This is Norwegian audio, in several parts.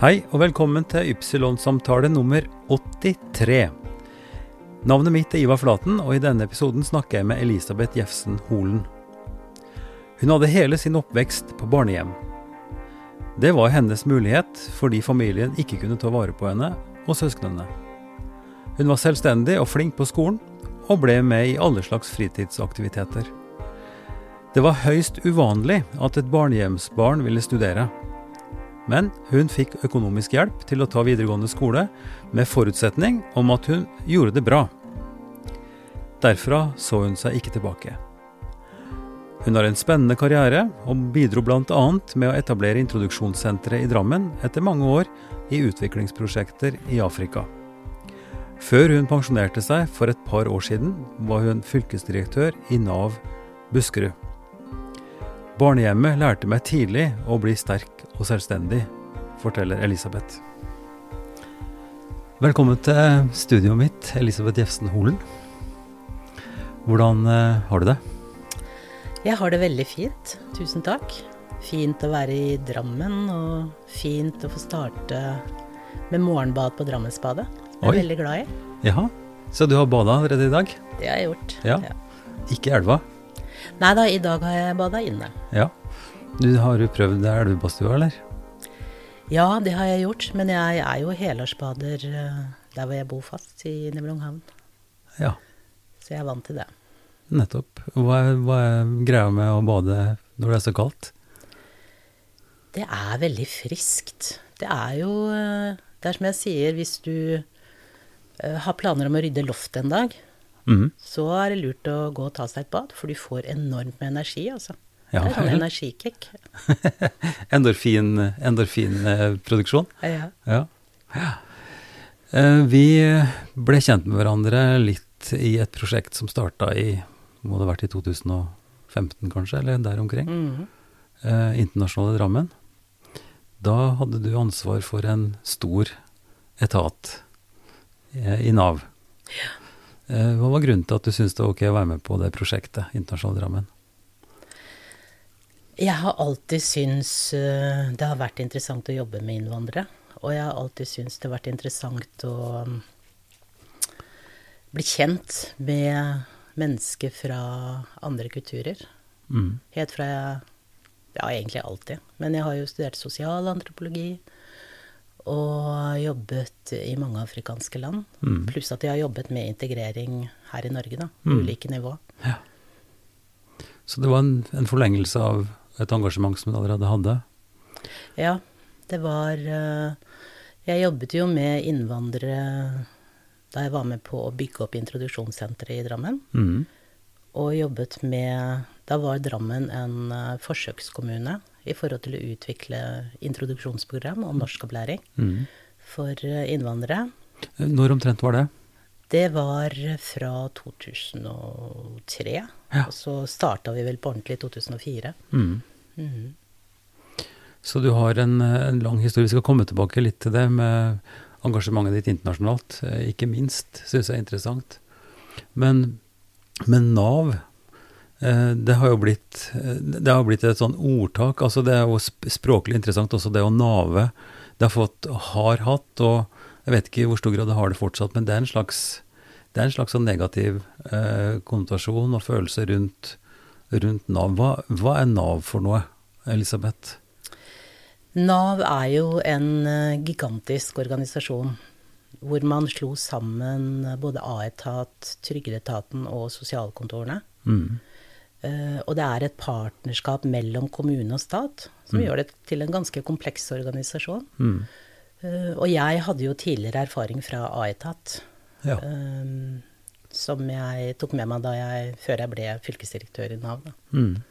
Hei og velkommen til Ypsilon-samtale nummer 83. Navnet mitt er Ivar Flaten, og i denne episoden snakker jeg med Elisabeth Jefsen Holen. Hun hadde hele sin oppvekst på barnehjem. Det var hennes mulighet fordi familien ikke kunne ta vare på henne og søsknene. Hun var selvstendig og flink på skolen, og ble med i alle slags fritidsaktiviteter. Det var høyst uvanlig at et barnehjemsbarn ville studere. Men hun fikk økonomisk hjelp til å ta videregående skole, med forutsetning om at hun gjorde det bra. Derfra så hun seg ikke tilbake. Hun har en spennende karriere, og bidro bl.a. med å etablere introduksjonssenteret i Drammen etter mange år i utviklingsprosjekter i Afrika. Før hun pensjonerte seg for et par år siden, var hun fylkesdirektør i Nav Buskerud. Barnehjemmet lærte meg tidlig å bli sterk og selvstendig, forteller Elisabeth. Velkommen til studioet mitt, Elisabeth Jefsen Holen. Hvordan eh, har du det? Jeg har det veldig fint. Tusen takk. Fint å være i Drammen, og fint å få starte med morgenbad på Drammensbadet. Det er Oi. jeg veldig glad i. Jaha, så du har bada allerede i dag? Det har jeg gjort. Ja. Ikke i elva? Nei da, i dag har jeg bada inne. Ja. Du har jo prøvd elvebadstua, eller? Ja, det har jeg gjort, men jeg er jo helårsbader eh, der hvor jeg bor fast, i Nevlunghavn. Ja, Så jeg er vant til det. nettopp. Hva er, hva er greia med å bade når det er så kaldt? Det er veldig friskt. Det er jo eh, Det er som jeg sier, hvis du eh, har planer om å rydde loftet en dag, mm. så er det lurt å gå og ta seg et bad, for du får enormt med energi, altså. Ja, det er sånn vel. energikick. Endorfin, endorfinproduksjon? Ja. Ja. Eh, Vi ble kjent med hverandre litt i et prosjekt som starta i må det ha vært i 2015 kanskje, eller der omkring. Mhm. Eh, Internasjonale Drammen. Da hadde du ansvar for en stor etat eh, i Nav. Eh, Hva var grunnen til at du syntes det var ok å være med på det prosjektet, Internasjonale Drammen? Jeg har alltid syntes eh, det har vært interessant å jobbe med innvandrere. Og jeg har alltid syntes det har vært interessant å mm, bli kjent med mennesker fra andre kulturer. Mm. Helt fra jeg Ja, egentlig alltid. Men jeg har jo studert sosialantropologi. Og jobbet i mange afrikanske land. Mm. Pluss at jeg har jobbet med integrering her i Norge, da. Mm. ulike nivå. Så det var en, en forlengelse av et engasjement som du allerede hadde? Ja, det var eh, Jeg jobbet jo med innvandrere da jeg var med på å bygge opp introduksjonssenteret i Drammen. Mm. Og jobbet med Da var Drammen en eh, forsøkskommune i forhold til å utvikle introduksjonsprogram om norskopplæring Mm. for eh, innvandrere. Når omtrent var det? Det var fra 2003. Ja. Og så starta vi vel på ordentlig i 2004. Mm. Mm. Så du har en, en lang historie. Vi skal komme tilbake litt til det med engasjementet ditt internasjonalt. eh, Ikke minst, syns jeg er interessant. Men, men Nav, eh, det har jo blitt, eh, det har blitt et sånn ordtak. altså Det er jo språklig interessant også, det å nave. Det har fått, har hatt, og jeg vet ikke i hvor stor grad det har det fortsatt, men det er en slags, er en slags sånn negativ eh, konnotasjon og følelse rundt, rundt Nav. Hva, hva er Nav for noe, Elisabeth? Nav er jo en eh, gigantisk organisasjon hvor man slo sammen både A-etat, Trygdeetaten og sosialkontorene. Mm. Uh, og det er et partnerskap mellom kommune og stat som Mm. gjør det til en ganske kompleks organisasjon. Mm. Eh, og jeg hadde jo tidligere erfaring fra A-etat, Ja. eh, som jeg tok med meg da jeg, før jeg ble fylkesdirektør i Nav. Mm.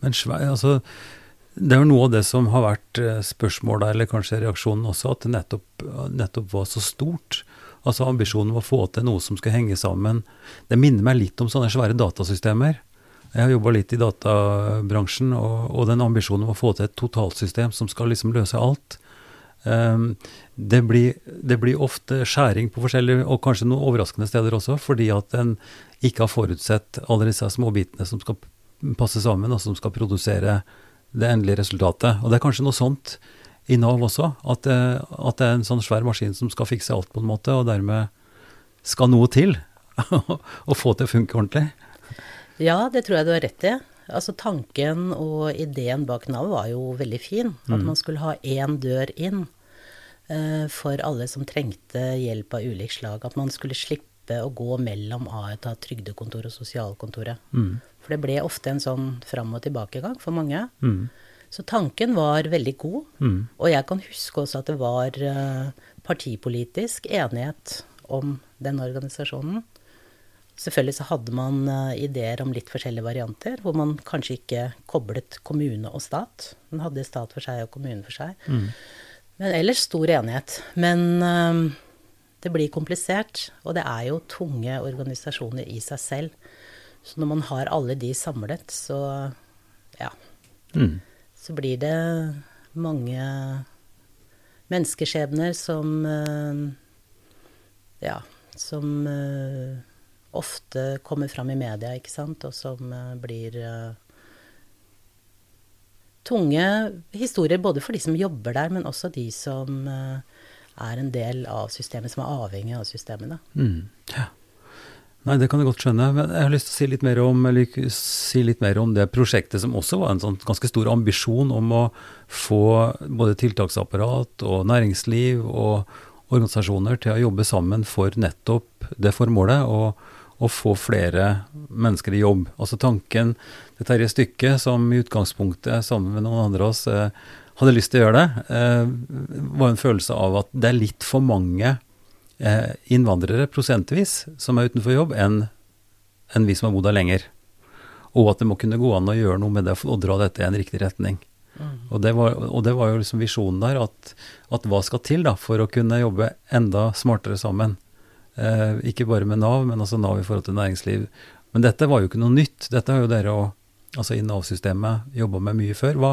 Men altså, det er jo noe av det som har vært spørsmåla, spørsmålet, eller kanskje reaksjonen også, at det nettopp, nettopp var så stort. Altså ambisjonen var å få til noe som skulle henge sammen. Det minner meg litt om sånne svære datasystemer. Jeg har jobba litt i databransjen, og, og den ambisjonen om å få til et totalsystem som skal liksom løse alt. Um, det, blir, det blir ofte skjæring på forskjellige, og kanskje noen overraskende steder også, fordi at en ikke har forutsett alle disse småbitene som skal passe sammen, og som skal produsere det endelige resultatet. Og det er kanskje noe sånt i Nav også. At det, at det er en sånn svær maskin som skal fikse alt, på en måte, og dermed skal noe til å få til å funke ordentlig. Ja, det tror jeg du har rett i. Altså Tanken og ideen bak Nav var jo veldig fin. At Mm. man skulle ha én dør inn eh, for alle som trengte hjelp av ulik slag. At man skulle slippe å gå mellom A-etat, trygdekontor og sosialkontoret. Mm. For det ble ofte en sånn fram og tilbakegang for mange. Mm. Så tanken var veldig god. Mm. Og jeg kan huske også at det var eh, partipolitisk enighet om den organisasjonen. Selvfølgelig så hadde man eh, ideer om litt forskjellige varianter, hvor man kanskje ikke koblet kommune og stat. Man hadde stat for seg og kommune for seg. Mm. Men ellers stor enighet. Men eh, det blir komplisert, og det er jo tunge organisasjoner i seg selv. Så når man har alle de samlet, så ja, Mm. så blir det mange menneskeskjebner som eh, Ja, som eh, ofte kommer fram i media, ikke sant, og som eh, blir eh, tunge historier både for de som jobber der, men også de som eh, er en del av systemet, som er avhengig av systemene. Mm. Ja. Nei, det kan jeg godt skjønne. Men jeg har lyst til å si litt om, si litt mer om det prosjektet som også var en sånn ganske stor ambisjon om å få både tiltaksapparat og næringsliv og organisasjoner til å jobbe sammen for nettopp det formålet. og å få flere mennesker i jobb. Altså tanken til Terje Stykke, som i utgangspunktet sammen med noen andre av oss eh, hadde lyst til å gjøre det, eh, var en følelse av at det er litt for mange eh, innvandrere prosentvis som er utenfor jobb, enn vi som har bodd her lenger. Og at det må kunne gå an å gjøre noe med det og dra dette i en riktig retning. Og, det var, og det var jo liksom visjonen der, at, at hva skal til da for å kunne jobbe enda smartere sammen? Eh, ikke bare med Nav, men også Nav i forhold til næringsliv. Men dette var jo ikke noe nytt. Dette har jo dere òg altså i Nav-systemet jobba med mye før. Hva,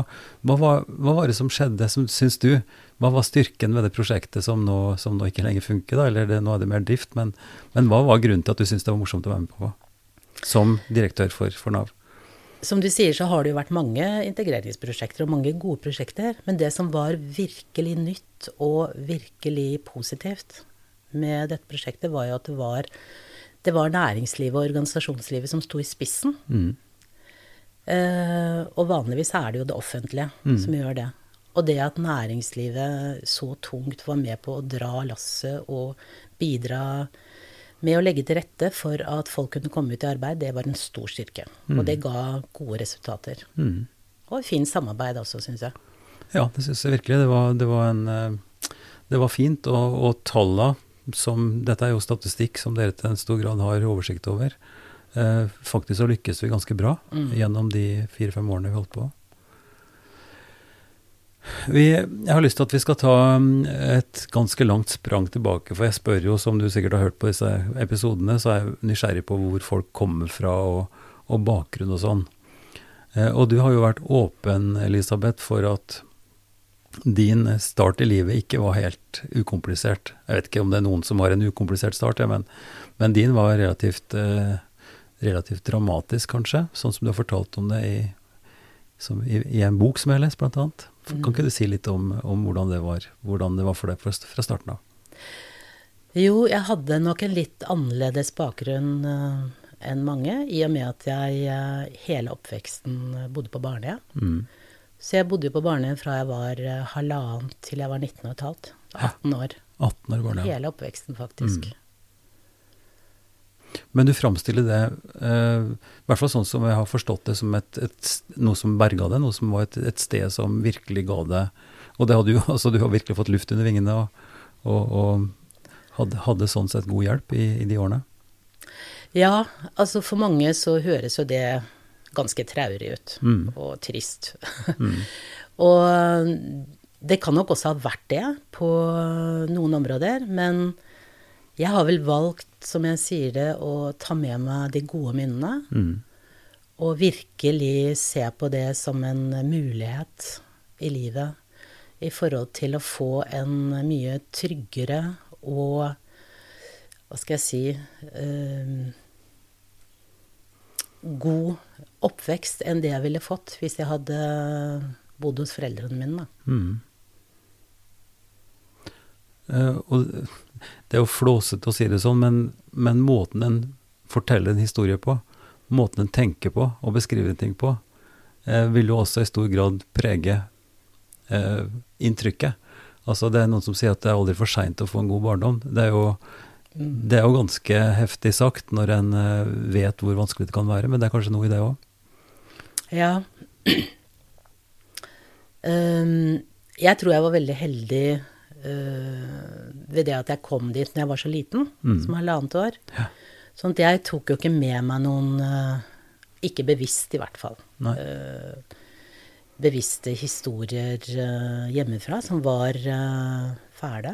hva, hva var det som skjedde, som, syns du? Hva var styrken ved det prosjektet som nå, som nå ikke lenger funker? da, eller det, Nå er det mer drift, men, men hva var grunnen til at du syntes det var morsomt å være med på? Som direktør for, for Nav? Som du sier, så har det jo vært mange integreringsprosjekter og mange gode prosjekter. Men det som var virkelig nytt og virkelig positivt med dette prosjektet, var jo at det var, det var næringslivet og organisasjonslivet som sto i spissen. Mm. Eh, og vanligvis er det jo det offentlige som gjør det. Og det at næringslivet så tungt var med på å dra lasset og bidra med å legge til rette for at folk kunne komme ut i arbeid, det var en stor styrke. Og det ga gode resultater. Mm. Og fint samarbeid også, syns jeg. Ja, det syns jeg virkelig. Det var, det var, en, eh, det var fint. Og, og talla som Dette er jo statistikk som dere til en stor grad har oversikt over. Eh, faktisk så lykkes vi ganske bra gjennom de fire-fem årene vi holdt på. Vi, jeg har lyst til at vi skal ta mm, et ganske langt sprang tilbake, for jeg spør jo, som du sikkert har hørt på disse episodene, så er jeg nysgjerrig på hvor folk kommer fra og, og bakgrunn og sånn. Eh, og du har jo vært åpen, Elisabeth, for at din start i livet ikke var helt ukomplisert. Jeg vet ikke om det er noen som har en ukomplisert start, ja, men, men din var relativt, eh, relativt dramatisk, kanskje, sånn som du har fortalt om det i, som, i, i en bok som jeg har lest, blant annet. Kan ikke du si litt om, om hvordan, det var, hvordan det var for deg fra, fra starten av? Jo, jeg hadde nok en litt annerledes bakgrunn uh, enn mange, i og med at jeg uh, hele oppveksten bodde på barnehjem. Mm. Så jeg bodde jo på barnehjem fra jeg var halvannet halvannen til jeg var 19 og et halvt. 18 år. 18 år barnehjem. Hele oppveksten, faktisk. Men du framstiller det, uh, i hvert fall sånn som jeg har forstått det, som et, et, noe som berga det, noe som var et, et sted som virkelig ga det Og det hadde jo, altså du har virkelig fått luft under vingene og, og, og hadde, hadde sånn sett god hjelp i, i de årene. Ja, altså for mange så høres jo det ganske traurig ut. Mm. Og trist. og det kan nok også ha vært det på noen områder, men jeg har vel valgt, som jeg sier det, å ta med meg de gode minnene. Mm. Og virkelig se på det som en mulighet i livet i forhold til å få en mye tryggere og Hva skal jeg si eh, God oppvekst enn det jeg ville fått hvis jeg hadde bodd hos foreldrene mine. Mm. Eh, og det er jo flåsete å si det sånn, men, men måten en forteller en historie på, måten en tenker på og beskriver ting på, eh, vil jo også i stor grad prege eh, inntrykket. Altså Det er noen som sier at det er aldri for seint å få en god barndom. Det er, jo, det er jo ganske heftig sagt når en eh, vet hvor vanskelig det kan være, men det er kanskje noe i det òg? Ja. Um, jeg tror jeg var veldig heldig uh, ved det at jeg kom dit når jeg var så liten, Mm. som halvannet år. Ja. Sånn at jeg tok jo ikke med meg noen uh, Ikke bevisst, i hvert fall. Uh, bevisste historier hjemmefra som var fæle.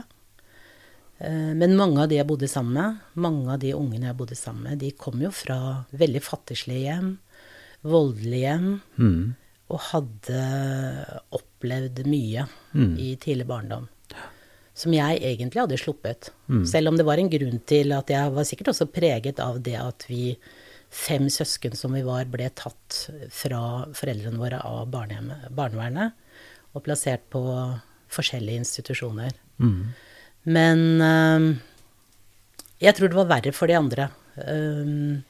Uh, men mange av de jeg bodde sammen med, mange av de ungene jeg bodde sammen med, de kom jo fra veldig fattigslige hjem, voldelige hjem, Mm. og hadde opplevd mye Mm. i tidlig barndom. Som jeg egentlig hadde sluppet. Mm. Selv om det var en grunn til at jeg var sikkert også preget av det at vi fem søsken som vi var, ble tatt fra foreldrene våre av barnevernet og plassert på forskjellige institusjoner. Mm. Men uh, jeg tror det var verre for de andre. Uh,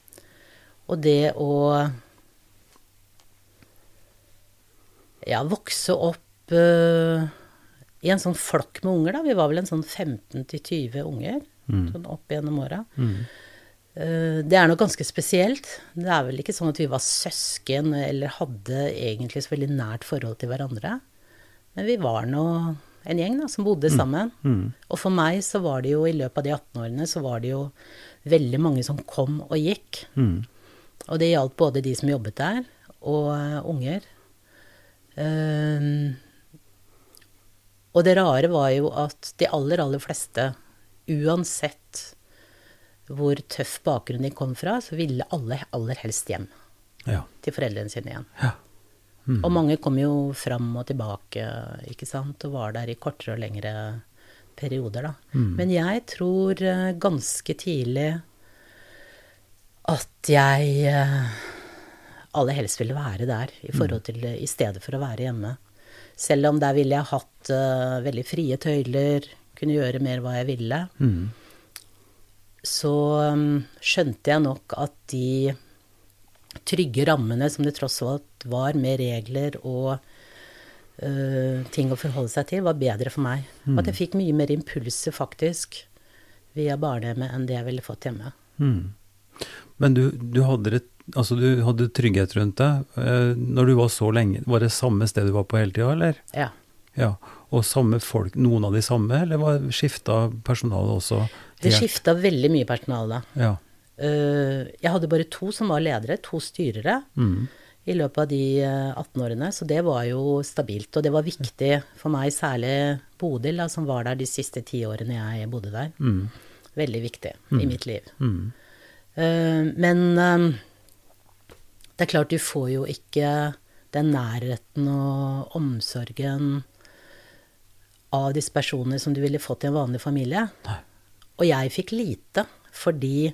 og det å ja, vokse opp uh, i en sånn flokk med unger, da. Vi var vel en sånn 15-20 unger Mm. sånn opp gjennom åra. Mm. Uh, Det er nok ganske spesielt. Det er vel ikke sånn at vi var søsken eller hadde egentlig så veldig nært forhold til hverandre. Men vi var nå en gjeng da, som bodde sammen. Mm. Og for meg så var det jo i løpet av de 18 årene så var det jo veldig mange som kom og gikk. Mm. Og det gjaldt både de som jobbet der, og uh, unger. Ehm, og det rare var jo at de aller, aller fleste, uansett hvor tøff bakgrunn de kom fra, så ville alle aller helst hjem Ja. til foreldrene sine igjen. Ja. Mm. Og mange kom jo fram og tilbake, ikke sant, og var der i kortere og lengre perioder, da. Mm. Men jeg tror eh, ganske tidlig at jeg eh, aller helst ville være der, i til i stedet for å være hjemme. Selv om der ville jeg hatt uh, veldig frie tøyler, kunne gjøre mer hva jeg ville, Mm. så um, skjønte jeg nok at de trygge rammene som det tross alt var, med regler og uh, ting å forholde seg til, var bedre for meg. Og at jeg fikk mye mer impulser, faktisk, via barnehjemmet enn det jeg ville fått hjemme. Mm. Men du, du, hadde et, altså du hadde trygghet rundt deg. uh, når du var så lenge, var det samme sted du var på hele tida, eller? Ja. Ja. Og samme folk, noen av de samme, eller var skifta personalet også? Det helt? skifta veldig mye personale. Ja. Uh, jeg hadde bare to som var ledere, to styrere, Mm. i løpet av de eh, 18 årene. Så det var jo stabilt. Og det var viktig for meg, særlig Bodil, da, som var der de siste ti årene jeg bodde der. Mm. Veldig viktig i mitt liv. Mm. Eh, men eh, det er klart, du får jo ikke den nærheten og omsorgen av disse personene som du ville fått i en vanlig familie. Nei. Og jeg fikk lite, fordi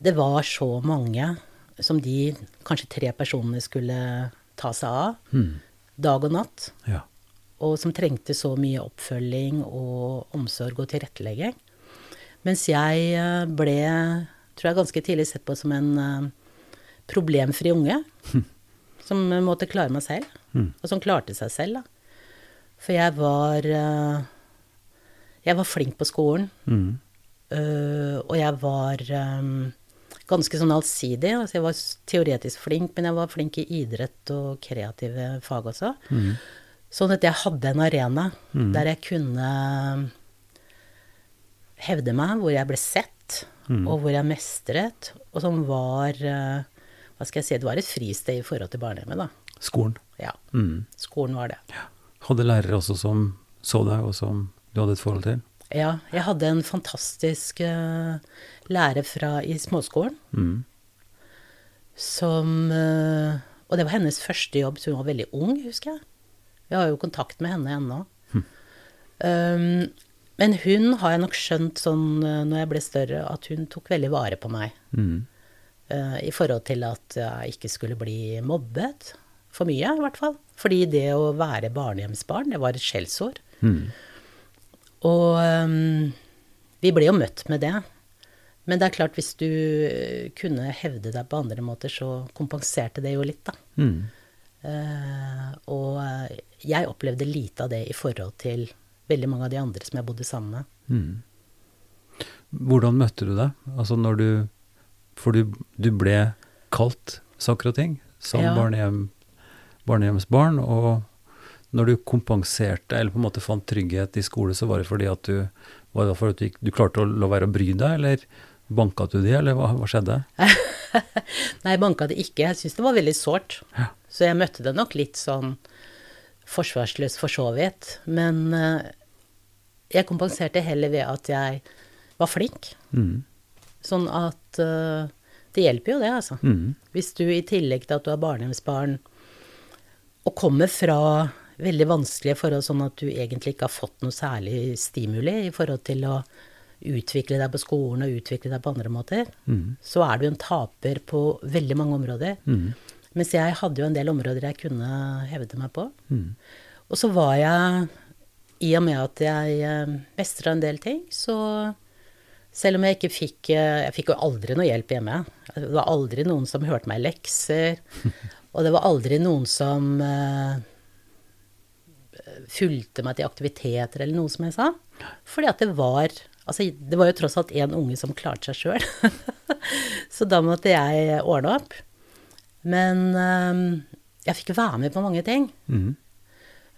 det var så mange som de kanskje tre personene skulle ta seg av, Mm. dag og natt. Ja. Og som trengte så mye oppfølging og omsorg og tilrettelegging. Mens jeg eh, ble, tror jeg, ganske tidlig sett på som en eh, problemfri unge. Som måtte klare meg selv, Mm. og som klarte seg selv, da. For jeg var eh, Jeg var flink på skolen, Mm. og jeg var ganske sånn allsidig. Altså jeg var teoretisk flink, men jeg var flink i idrett og kreative fag også. Mm. Sånn at jeg hadde en arena der jeg kunne hevde meg, hvor jeg ble sett, og hvor jeg mestret, og som var eh, Hva skal jeg si, det var et fristed i forhold til barnehjemmet, da. Skolen. Ja. Mm. Skolen var det. Hadde lærere også som så deg, og som du hadde et forhold til? Ja, jeg hadde en fantastisk uh, lærer fra, i småskolen Mm. som uh, Og det var hennes første jobb, så hun var veldig ung, husker jeg. Jeg har jo kontakt med henne ennå. Um, men hun har jeg nok skjønt sånn eh, når jeg ble større, at hun tok veldig vare på meg. Mm. Uh, I forhold til at jeg ikke skulle bli mobbet. For mye, i hvert fall. Fordi det å være barnehjemsbarn, det var et skjellsord. Mm. Og um, vi ble jo møtt med det. Men det er klart, hvis du kunne hevde deg på andre måter, så kompenserte det jo litt, da. Mm. Uh, og jeg opplevde lite av det i forhold til veldig mange av de andre som jeg bodde sammen med. Mm. Hvordan møtte du det? Altså når du For du, du ble kalt saker og ting som Ja. barnehjem, barnehjemsbarn, og når du kompenserte, eller på en måte fant trygghet i skole, så var det fordi at du var det fordi du, gikk- du klarte å la være å bry deg, eller banka du de, eller hva, hva skjedde? Nei, jeg banka det ikke. Jeg syntes det var veldig sårt. Ja. Så jeg møtte det nok litt sånn forsvarsløs for så vidt. Men eh, jeg kompenserte heller ved at jeg var flink. Mm. Sånn at eh, Det hjelper jo det, altså. Mm. Hvis du i tillegg til at du er barnehjemsbarn og kommer fra veldig vanskelige forhold, sånn at du egentlig ikke har fått noe særlig stimuli i forhold til å utvikle deg på skolen og utvikle deg på andre måter, Mm. så er du en taper på veldig mange områder. Mm. Mens jeg hadde jo en del områder jeg kunne hevde meg på. Mm. Og så var jeg, i og med at jeg eh, mestra en del ting, så selv om jeg ikke fikk eh, Jeg fikk jo aldri noe hjelp hjemme. Det var aldri noen som hørte meg lekser. Og det var aldri noen som eh, fulgte meg til aktiviteter eller noe som jeg sa. Fordi at det var Altså, det var jo tross alt én unge som klarte seg sjøl. så da måtte jeg ordne opp. Men eh, jeg fikk være med på mange ting. Mm.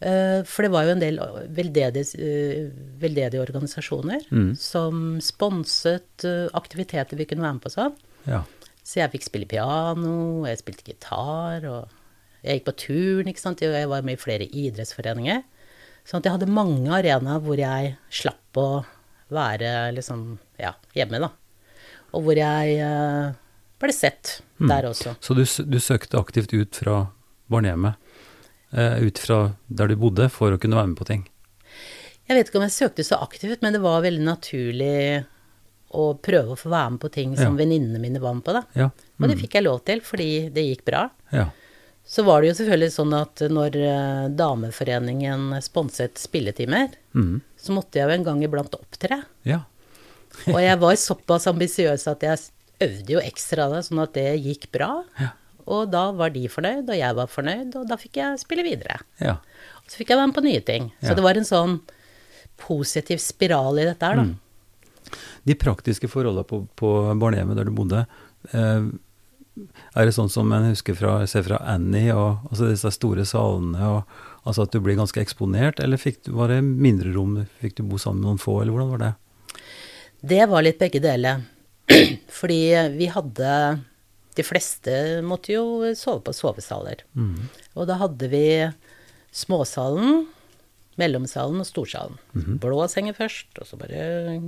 Uh, For det var jo en del veldedige, uh, veldedige organisasjoner Mm. som sponset uh, aktiviteter vi kunne være med på sånn. Ja. Så jeg fikk spille piano, jeg spilte gitar, og jeg gikk på turn, ikke sant. Jeg var med i flere idrettsforeninger. Sånn at jeg hadde mange arenaer hvor jeg slapp å være liksom, ja, hjemme, da. Og hvor jeg uh, ble sett der også. Så du, du søkte aktivt ut fra barnehjemmet, uh, ut fra der du bodde, for å kunne være med på ting? Jeg vet ikke om jeg søkte så aktivt, men det var veldig naturlig å prøve å få være med på ting som Ja. venninnene mine var med på, da. Ja. Og det fikk jeg lov til, fordi det gikk bra. ja. Så var det jo selvfølgelig sånn at når eh, Dameforeningen sponset spilletimer, Mm. så måtte jeg jo en gang iblant opptre. Ja. Og jeg var såpass ambisiøs at jeg øvde jo ekstra det, sånn at det gikk bra. Ja. Og da var de fornøyd, og jeg var fornøyd, og da fikk jeg spille videre. ja. Og så fikk jeg være med på nye ting. Så det var en sånn positiv spiral i dette her, da. Mm. De praktiske forholdene på, på barnehjemmet der du bodde, eh, er det sånn som en husker fra, ser fra Annie, og altså disse store salene, og altså at du blir ganske eksponert, eller du, var det mindre rom, fikk du bo sammen med noen få, eller hvordan var det? Det var litt begge deler. Fordi vi hadde De fleste måtte jo sove på sovesaler. Mm. Og da hadde vi småsalen, mellomsalen og storsalen. Blå senger først, og så bare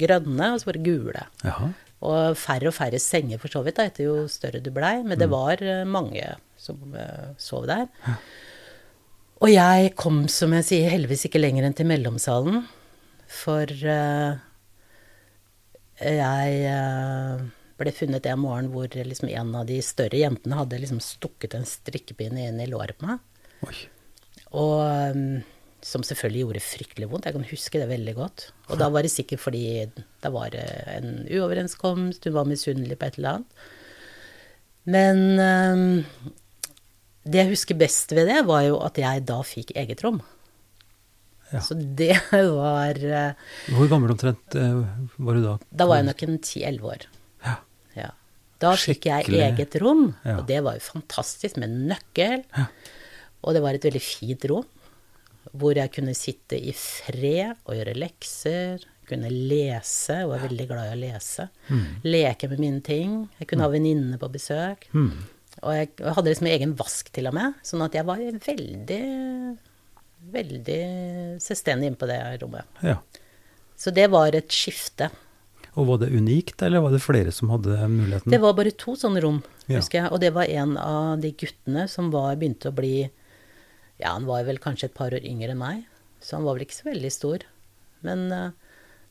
grønne, og så bare gule. Jaha. Og færre og færre senger for så vidt, da, etter jo større du blei. Men det var eh, mange som eh, sov der. Og jeg kom, som jeg sier, heldigvis ikke lenger enn til mellomsalen. For uh, jeg uh, ble funnet en morgen hvor liksom en av de større jentene hadde liksom stukket en strikkepinne inn i låret på meg. Oi. Og um, som selvfølgelig gjorde fryktelig vondt. Jeg kan huske det veldig godt. Og da var det sikkert fordi det var eh, en uoverenskomst, hun var misunnelig på et eller annet. Men um, det jeg husker best ved det, var jo at jeg da fikk eget rom. Ja. Så det var eh, Hvor gammel omtrent var du da? Da var jeg nok en 10-11 år. Ja. Ja. Da fikk jeg eget rom, Ja. og det var jo fantastisk, med nøkkel. Ja. Og det var et veldig fint rom, hvor jeg kunne sitte i fred og gjøre lekser. Kunne lese, og var veldig glad i å lese. Leke med mine ting. Jeg kunne ha venninner på besøk. Mm. Og jeg jeg hadde liksom egen vask til og med, sånn at jeg var veldig, veldig selvstendig inne på det rommet. ja. Så det var et skifte. Og var det unikt, eller var det flere som hadde muligheten? Det var bare to sånne rom, Ja. husker jeg. Og det var en av de guttene som var, begynte å bli Ja, han var vel kanskje et par år yngre enn meg, så han var vel ikke så veldig stor. Men eh,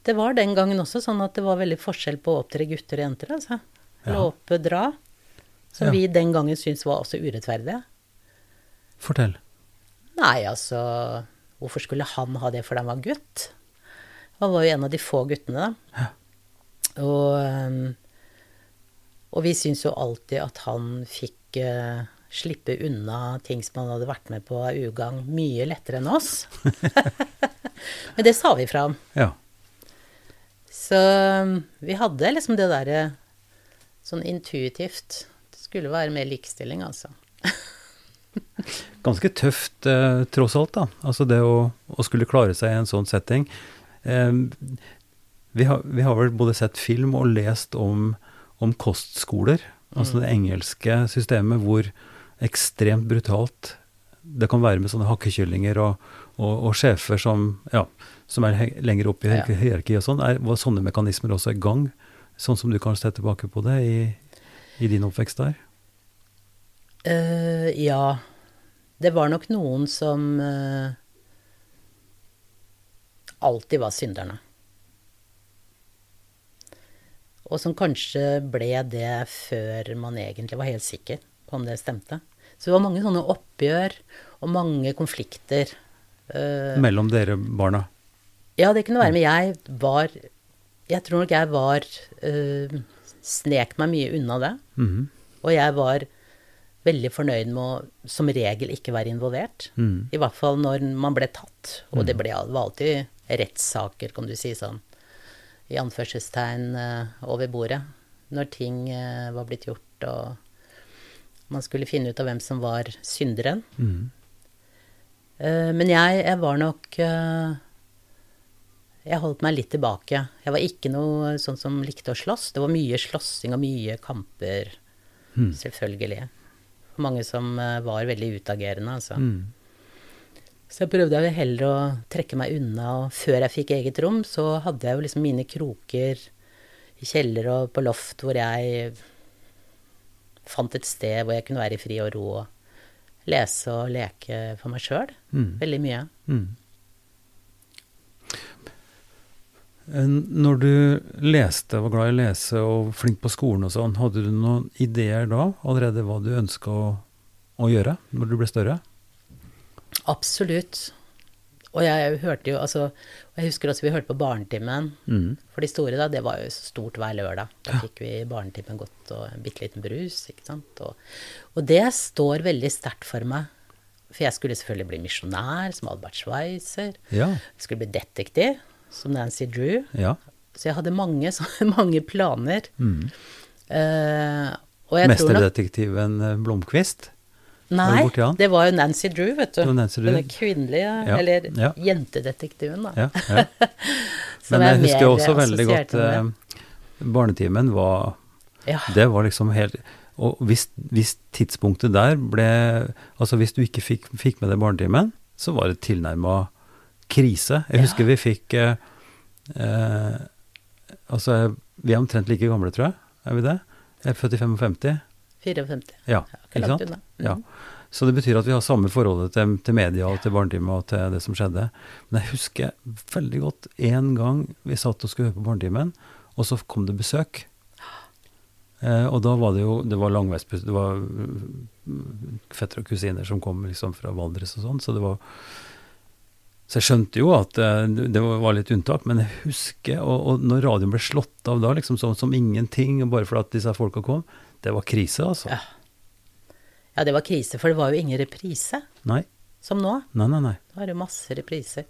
det var den gangen også sånn at det var veldig forskjell på å opptre gutter og jenter, altså. Låpe, dra. Som Ja. vi den gangen syntes var også urettferdige. Fortell. Nei, altså Hvorfor skulle han ha det fordi han var gutt? Han var jo en av de få guttene, da. Og, ehm, og vi syntes jo alltid at han fikk eh, slippe unna ting som han hadde vært med på av ugagn, mye lettere enn oss. Men det sa vi fra om. Ja. Så ehm, vi hadde liksom det derre sånn intuitivt. Det skulle være mer likestilling, altså. Ganske tøft eh, tross alt, da. Altså det å, å skulle klare seg i en sånn setting. Eh, vi, har, vi har vel både sett film og lest om, om kostskoler. Altså det engelske systemet hvor ekstremt brutalt det kan være med sånne hakkekyllinger og, og, og sjefer som, ja, som er lenger opp i hierarkiet og sånn. Er, var sånne mekanismer også i gang? Sånn som du kan se tilbake på det i, i din oppvekst der? Uh, ja. Det var nok noen som uh, alltid var synderne. Og som kanskje ble det før man egentlig var helt sikker på om det stemte. Så det var mange sånne oppgjør og mange konflikter. Eh, Mellom dere barna? ja, det kunne være, men jeg var Jeg tror nok jeg var uh, Snek meg mye unna det. Mhm. Og jeg var veldig fornøyd med å som regel ikke være involvert. Mm. I hvert fall når man ble tatt. Og det ble, det var alltid rettssaker, kan du si sånn, i anførselstegn uh, over bordet. Når ting uh, var blitt gjort, og man skulle finne ut av hvem som var synderen. Mm. Eh, Men jeg, jeg var nok eh, Jeg holdt meg litt tilbake. Jeg var ikke noe sånn som likte å slåss. Det var mye slåssing og mye kamper, mm. selvfølgelig. Mange som eh, var veldig utagerende, altså. Mm. Så jeg prøvde jo heller å trekke meg unna, og før jeg fikk eget rom, så hadde jeg jo liksom mine kroker i kjeller og på loft hvor jeg fant et sted hvor jeg kunne være i fri og ro og lese og leke for meg sjøl. Mm. Veldig mye. Mm. Eh, Når du leste, var glad i å lese og flink på skolen og sånn, hadde du noen ideer da allerede hva du ønska å, å gjøre når du ble større? Absolutt. Og jeg hørte jo, altså og Jeg husker også vi hørte på Barnetimen. Mm. For de store, da, det var jo stort hver lørdag. Da fikk vi i Barnetimen godt og en bitte liten brus, ikke sant. Og, og det står veldig sterkt for meg. For jeg skulle selvfølgelig bli misjonær, som Albert Schweitzer. Ja. Jeg skulle bli detektiv, som Nancy Drew. ja. Så jeg hadde mange, så, mange planer. Mm. Uh, Mesterdetektiven eh, Blomkvist? Nei, borti han? det var jo Nancy Drew, vet du. Nancy Drew. Den kvinnelige, Ja, eller ja. jentedetektiven, da. Ja, ja. Som Men jeg husker også veldig godt eh, Barnetimen var Ja. Det var liksom helt Og hvis, hvis tidspunktet der ble Altså hvis du ikke fikk, fikk med deg Barnetimen, så var det tilnærma krise. Jeg Ja. husker vi fikk eh, eh, Altså, vi er omtrent like gamle, tror jeg. Er vi det? Jeg er født i 55. 54. Ja, ikke sant? Mm. Ja. Så det betyr at vi har samme forholdet til, til media og til Barnetimen og til det som skjedde. Men jeg husker veldig godt en gang vi satt og skulle høre på Barnetimen, og så kom det besøk. Eh, og da var det jo det var langveisbuss det var mm, fettere og kusiner som kom liksom fra Valdres og sånn, så det var så jeg skjønte jo at eh, det var litt unntak, men jeg husker Og, og når radioen ble slått av da, liksom sånn som ingenting, bare fordi disse folka kom, det var krise, altså. Ja. Ja, det var krise, for det var jo ingen reprise, Nei. som nå. Nei, nei, nei. Nå er det jo masse repriser.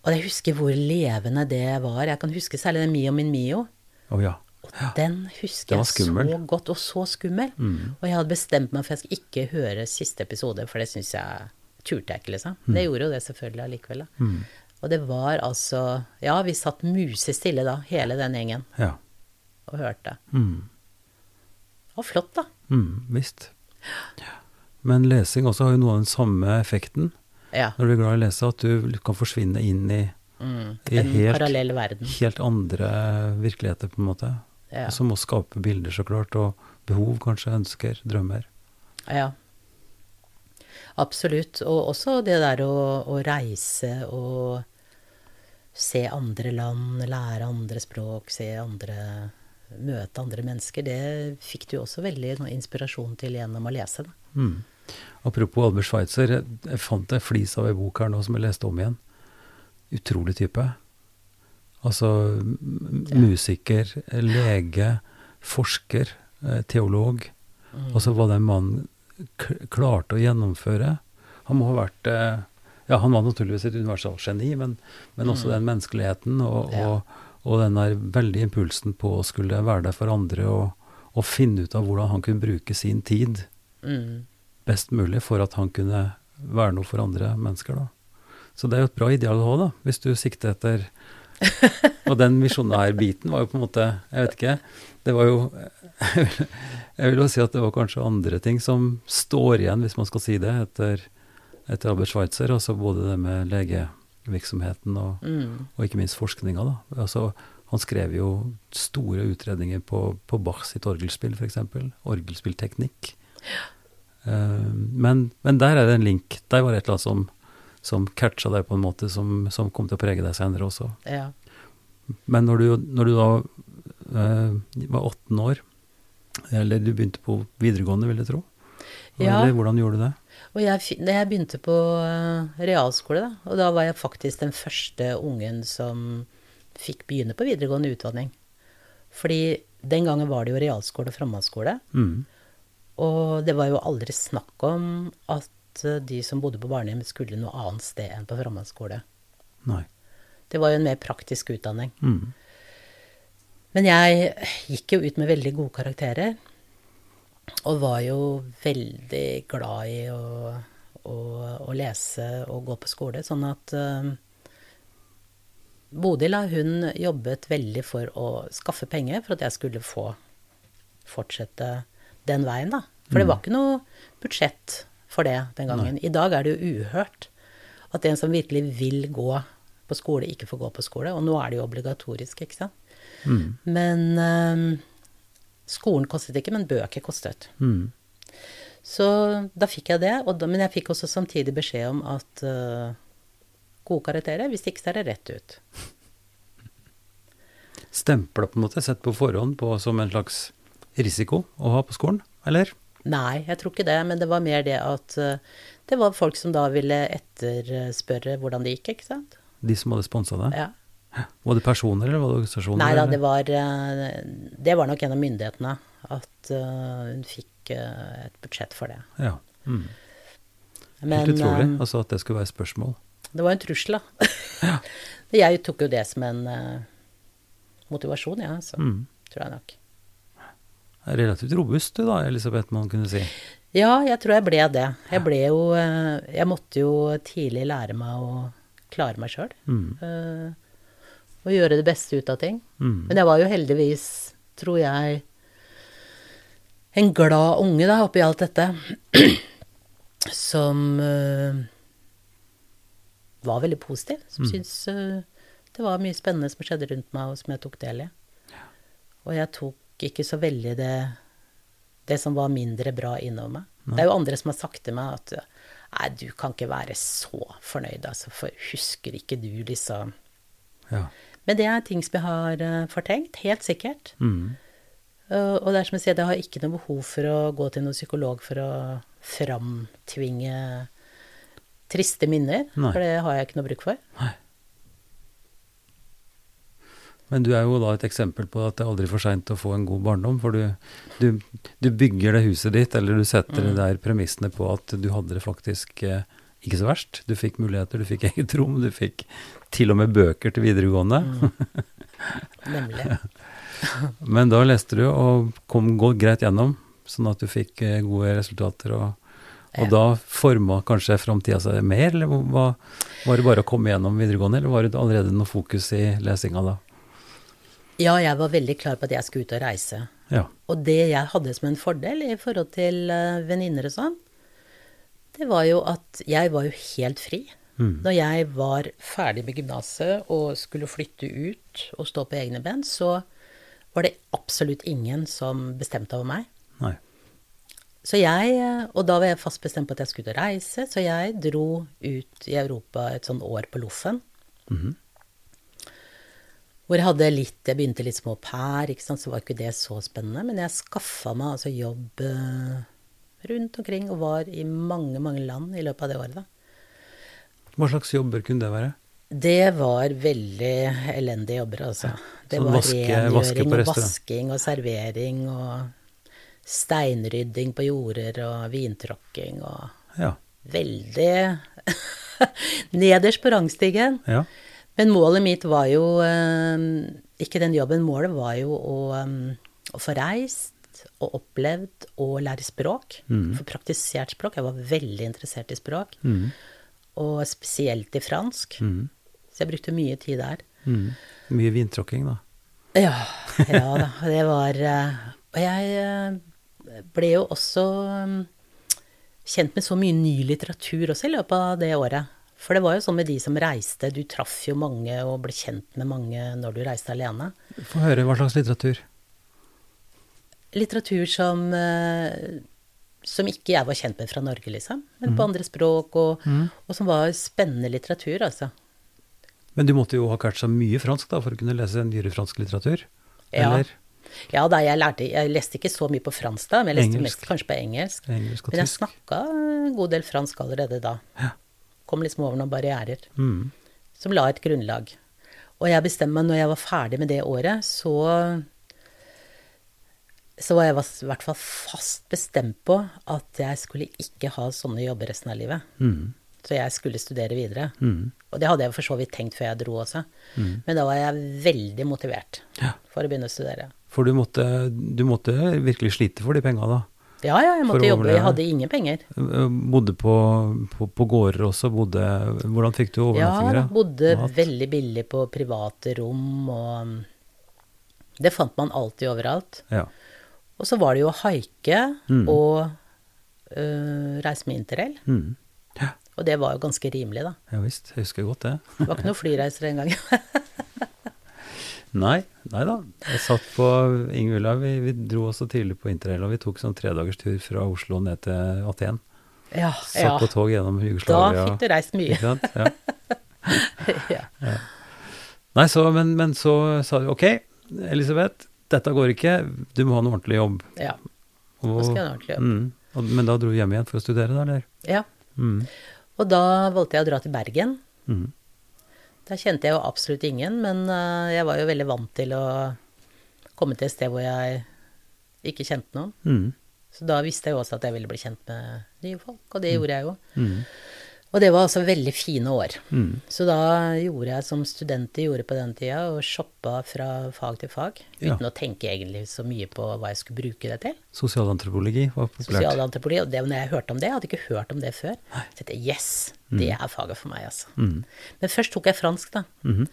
Og jeg husker hvor levende det var. Jeg kan huske særlig den Mio min Mio. Å ja. Og den husker jeg så godt, og så skummel. Mm. Og jeg hadde bestemt meg for jeg skulle ikke høre siste episode, for det syns jeg turte jeg ikke, liksom. Mm. Det gjorde jo det selvfølgelig allikevel, da. Mm. Og det var altså Ja, vi satt musestille da, hele den gjengen, Ja. og hørte. Mm. Det var flott, da. Mm, visst. Men lesing også har jo noe av den samme effekten. Ja. Når du er glad i å lese, at du kan forsvinne inn i, Mm. I En helt- helt andre virkeligheter, på en måte. Ja. Som må skape bilder, så klart, og behov, kanskje, ønsker, drømmer. Ja. Absolutt. Og også det der å, å reise og se andre land, lære andre språk, se andre Møte andre mennesker. Det fikk du også veldig noe inspirasjon til gjennom å lese. det. Mm. Apropos Albert Schweitzer, jeg, fant en flis av ei bok her nå som jeg leste om igjen. Utrolig type. Altså musiker, lege, forsker, eh, teolog. Mm. Og så var det en mann klarte å gjennomføre. Han må ha vært eh, Ja, han var naturligvis et universalgeni, men, men også mm. den menneskeligheten og, ja. Og, den der veldige impulsen på å skulle være der for andre og, og finne ut av hvordan han kunne bruke sin tid mm. best mulig for at han kunne være noe for andre mennesker. da. Så det er jo et bra ideal å ha, da, hvis du sikter etter Og den misjonærbiten var jo på en måte Jeg vet ikke. Det var jo Jeg vil jo si at det var kanskje andre ting som står igjen, hvis man skal si det, etter, etter Albert Schweitzer. Altså både det med legevirksomheten og, mm. og ikke minst forskninga. Altså, han skrev jo store utredninger på, på Bach sitt orgelspill, f.eks. Orgelspillteknikk. Ja. Uh, men, men, der er det en link. Der var det et eller annet som som catcha deg på en måte som, som, kom til å prege deg senere også. Ja. Men når du, når du da uh, var 18 år, eller du begynte på videregående, vil jeg tro, ja. eller hvordan gjorde du det? Og jeg, jeg begynte på uh, realskole, da, og da var jeg faktisk den første ungen som fikk begynne på videregående utdanning. Fordi den gangen var det jo realskole og framhaldsskole. Mm. Og det var jo aldri snakk om at Eh, de som bodde på barnehjem, skulle noe annet sted enn på framhaldsskole. Det var jo en mer praktisk utdanning. Mm. Men jeg gikk jo ut med veldig gode karakterer. Og var jo veldig glad i å, å, å lese og gå på skole. Sånn at uh, Bodil hun jobbet veldig for å skaffe penger for at jeg skulle få fortsette den veien, da. For det mm. var ikke noe budsjett for det den gangen. Nei. I dag er det jo uhørt at en som virkelig vil gå på skole, ikke får gå på skole. Og nå er det jo obligatorisk, ikke sant. Mm. Men um, skolen kostet ikke, men bøker kostet. Mm. Så da fikk jeg det. Da, men jeg fikk også samtidig beskjed om at uh, gode karakterer, hvis ikke så er det rett ut. Stempla på en måte sett på forhånd på, som en slags risiko å ha på skolen, eller? Nei, jeg tror ikke det. Men det var mer det at uh, det var folk som da ville etterspørre hvordan det gikk, ikke sant. De som hadde sponsa det? Ja. Var det personer, eller var det organisasjoner? Nei da, det var, uh, det var nok en av myndighetene. At uh, hun fikk et budsjett for det. Ja. Mm. Men, Helt utrolig, altså at det skulle være spørsmål. Det var en trussel, da. ja. Jeg tok jo det som en motivasjon, ja, så mm. tror jeg nok relativt robust du da, Elisabeth, man kunne si. Ja, jeg tror jeg ble det. Jeg ble jo eh, Jeg måtte jo tidlig lære meg å klare meg sjøl. Mm. Uh, og gjøre det beste ut av ting. Mm. Men jeg var jo heldigvis, tror jeg, en glad unge da, oppi alt dette. som uh, var veldig positiv. Som mm. syntes uh, det var mye spennende som skjedde rundt meg, og som jeg tok del i. Ja. Og jeg tok ikke så veldig det, det som var mindre bra innover meg. Nei. Det er jo andre som har sagt til meg at nei, du kan ikke være så fornøyd, altså, for husker ikke du liksom ja. Men det er ting som jeg har uh, fortenkt, helt sikkert. Mm. Uh, og det er som jeg sier, jeg har ikke noe behov for å gå til noen psykolog for å framtvinge triste minner, nei. for det har jeg ikke noe bruk for. Nei. Men du er jo da et eksempel på at det er aldri for seint å få en god barndom. For du, du, du, bygger det huset ditt, eller du setter mm. der premissene på at du hadde det faktisk eh, ikke så verst. Du fikk muligheter, du fikk eget rom, du fikk til og med bøker til videregående. Mm. Nemlig. Men da leste du og kom greit gjennom, sånn at du fikk eh, gode resultater. og og ja. da forma kanskje framtida seg mer, eller var, var, det bare å komme gjennom videregående, eller var det allerede noe fokus i lesinga da? Ja, jeg var veldig klar på at jeg skulle ut og reise. Ja. Og det jeg hadde som en fordel i forhold til uh, venninner og sånn, det var jo at jeg var jo helt fri. Mm. Når jeg var ferdig med gymnaset og skulle flytte ut og stå på egne ben, så var det absolutt ingen som bestemte over meg. Nei. Så jeg, Og da var jeg fast bestemt på at jeg skulle reise, så jeg dro ut i Europa et sånn år på Loffen. Mm. Hvor jeg hadde litt Jeg begynte litt som au pair, så var ikke det så spennende. Men jeg skaffa meg altså jobb uh, rundt omkring og var i mange, mange land i løpet av det året, da. Hva slags jobber kunne det være? Det var veldig elendige jobber, altså. Det Sånn var vaske- rengjøring vaske og vasking og servering og steinrydding på jorder og vintråkking og Ja. veldig nederst på rangstigen. ja. Men målet mitt var jo eh, ikke den jobben, målet var jo å, eh, å få reist og opplevd og lære språk. for praktisert språk. Jeg var veldig interessert i språk. Og spesielt i fransk. Så jeg brukte mye tid der. Mm. Mye vintråkking, da. Ja, ja da. Det var eh, Og jeg eh, ble jo også eh, kjent med så mye ny litteratur også i løpet av det året. For det var jo sånn med de som reiste, du traff jo mange og ble kjent med mange når du reiste alene. Få høre hva slags litteratur. Litteratur som, eh, som ikke jeg var kjent med fra Norge, liksom. Men på andre språk, og, og som var spennende litteratur, altså. Men du måtte jo ha så mye fransk da, for å kunne lese nyere fransk litteratur? Eller Ja da, jeg, lærte, jeg leste ikke så mye på fransk da, men jeg leste Engelsk. mest kanskje på engelsk. engelsk og Men jeg snakka en god del fransk allerede da. Ja. Kom liksom over noen barrierer Mm. som la et grunnlag. Og jeg bestemte meg når jeg var ferdig med det året, så så var jeg i hvert fall fast bestemt på at jeg skulle ikke ha sånne jobber resten av livet. Mm. Så jeg skulle studere videre. Mm. Og det hadde jeg for så vidt tenkt før jeg dro også. Men da var jeg veldig motivert Ja. for å begynne å studere. For du måtte, du måtte virkelig slite for de penga da? Ja, ja, jeg måtte jobbe. Jeg hadde ingen penger. Eh, Bodde på, på, på gårder også? Bodde, hvordan fikk du overnattinger? Ja, bodde Mat? veldig billig på private rom, og um, det fant man alltid overalt. Ja. Og så var det jo å haike Mm. og øh, reise med interrail. Mm. ja. Og det var jo ganske rimelig, da. Ja visst, jeg husker godt det. Det var ikke noen flyreiser den gangen. Nei, nei da. Jeg satt på Inge Olav, vi, vi dro også tidlig på interrail, og vi tok sånn tredagerstur fra Oslo ned til Aten. ja, Satt ja. på tog gjennom Da fikk du reist mye. Ikke sant? Ja. ja. Nei, så, men, men så sa du ok, Elisabeth, dette går ikke, du må ha en ordentlig jobb. ja. Og, skal jeg ha en ordentlig jobb. Mm, og, men da dro du hjem igjen for å studere, da, eller? ja. Mm, Og da valgte jeg å dra til Bergen. mm, Da kjente jeg jo absolutt ingen, men øh, jeg var jo veldig vant til å komme til et sted hvor jeg ikke kjente noen. mm, Så da visste jeg jo også at jeg ville bli kjent med nye folk, og det gjorde jeg jo. Mm, Og det var altså veldig fine år. mm. Så da gjorde jeg som studenter gjorde på den tida, og shoppa fra fag til fag. Ja. Uten å tenke egentlig så mye på hva jeg skulle bruke det til. Sosialantropologi var populært. Sosialantropologi. Og det, når jeg hørte om det, jeg hadde ikke hørt om det før. Så tenkte jeg yes, det er faget for meg, altså. Mm, Men først tok jeg fransk, da. Mm.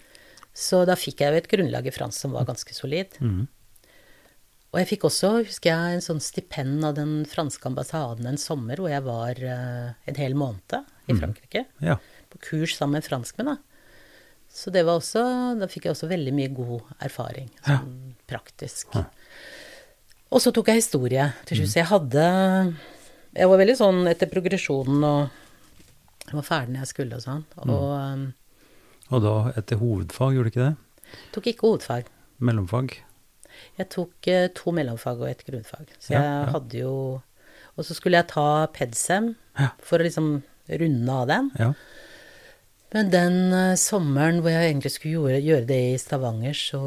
Så da fikk jeg jo et grunnlag i fransk som var ganske solid. mhm. Og jeg fikk også, husker jeg, en sånn stipend av den franske ambassaden en sommer hvor jeg var uh, en hel måned i Frankrike. Ja. På kurs sammen med franskmenn, da. Så det var også, da fikk jeg også veldig mye god erfaring. Sånn praktisk. Og så tok jeg historie til slutt. Så jeg hadde Jeg var veldig sånn etter progresjonen og jeg var ferdig når jeg skulle og sånn. Og mm. Og da etter hovedfag, gjorde du ikke det? tok ikke hovedfag. Mellomfag? Jeg tok eh, to mellomfag og et grunnfag. Så Ja, jeg ja. hadde jo Og så skulle jeg ta PEDSEM Ja. for å liksom runde av den. Ja. Men den eh, sommeren hvor jeg egentlig skulle gjøre, gjøre det i Stavanger, så,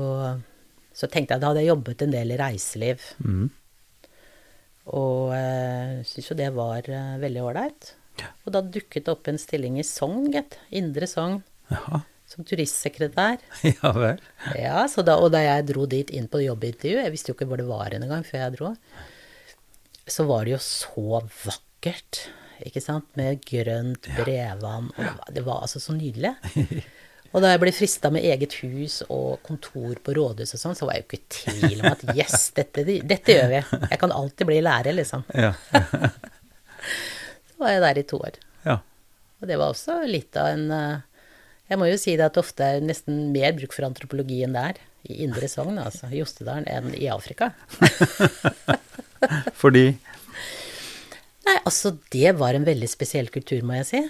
så tenkte jeg da hadde jeg jobbet en del i reiseliv. Mm. Og uh, syntes jo det var uh, veldig ålreit. Ja. Og da dukket det opp en stilling i Sogn, gitt. Indre Sogn. Jaha. Som turistsekretær. Ja vel. Ja, så da, og da jeg dro dit inn på jobbintervju, jeg visste jo ikke hvor det var en gang før jeg dro, så var det jo så vakkert, ikke sant, med grønt brevvann. og det var, altså så nydelig. Og da jeg ble frista med eget hus og kontor på rådhus og sånn, så var jeg jo ikke i tvil om at yes, dette, dette gjør vi. Jeg kan alltid bli lærer, liksom. Ja. Så var jeg der i to år. ja. Og det var også litt av en eh, Jeg må jo si det at det ofte er nesten mer bruk for antropologi enn det er i Indre Sogn, altså, Jostedalen, enn i Afrika. Fordi Nei, altså, det var en veldig spesiell kultur, må jeg si.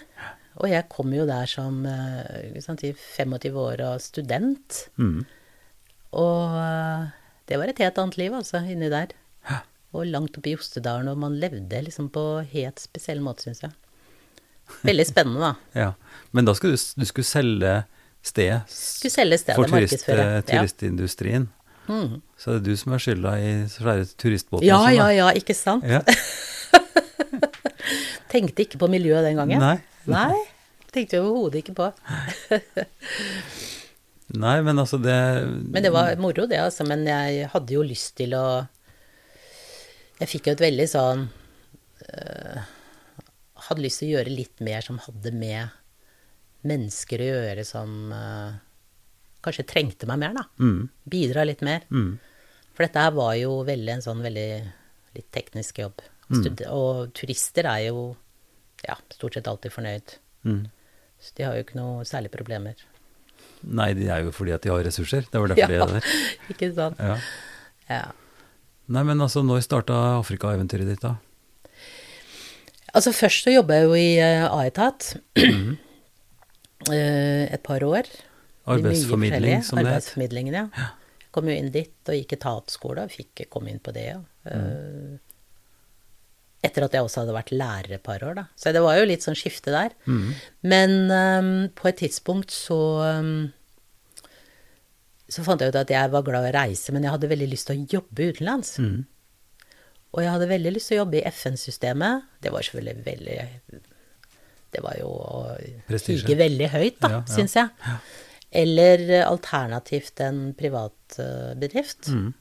Og jeg kom jo der som eh, sant, 25 år og student. mm, Og eh, det var et helt annet liv, altså, inni der. Og langt oppe i Jostedalen, og man levde liksom på helt spesiell måte, syns jeg. Veldig spennende, da. Ja. Men da skulle du, du skulle selge stedet Skulle selge stedet, for turist, turistindustrien. Ja. Mm. Så det er du som er skylda i flere turistbåter. Ja, sånn, ja, ja, ikke sant? ja. Tenkte ikke på miljøet den gangen. Nei. Nei. Tenkte jeg overhodet ikke på. Nei, men altså det Men det var moro, det, altså. Men jeg hadde jo lyst til å Jeg fikk jo et veldig sånn øh, Hadde lyst til å gjøre litt mer som hadde med mennesker å gjøre, som øh, kanskje trengte meg mer, da. mm, Bidra litt mer. mm, For dette her var jo veldig en sånn veldig litt teknisk jobb. Stud Og turister er jo ja, stort sett alltid fornøyd. mm. Så de har jo ikke noe særlig problemer. Nei, det er jo fordi at de har ressurser. Det var derfor de er der. ikke sant? Ja. Ja. Nei, men altså, når starta Afrika-eventyret ditt, da? Altså først så jobba jeg jo i uh, Aetat mm. uh, et par år. Arbeidsformidling, som det het. Arbeidsformidlingen, ja. Kom jo inn dit og gikk etatsskole og fikk komme inn på det, ja. Eh, etter at jeg også hadde vært lærer et par år, da. Så det var jo litt sånn skifte der. Mm. Men um, på et tidspunkt så um, så fant jeg ut at jeg var glad i å reise, men jeg hadde veldig lyst til å jobbe utenlands. Mm. Og jeg hadde veldig lyst til å jobbe i FN-systemet. Det var selvfølgelig veldig Det var jo å hige veldig høyt, da, Ja, ja. syns jeg. Eller eh, alternativt en privat eh, bedrift. Mm.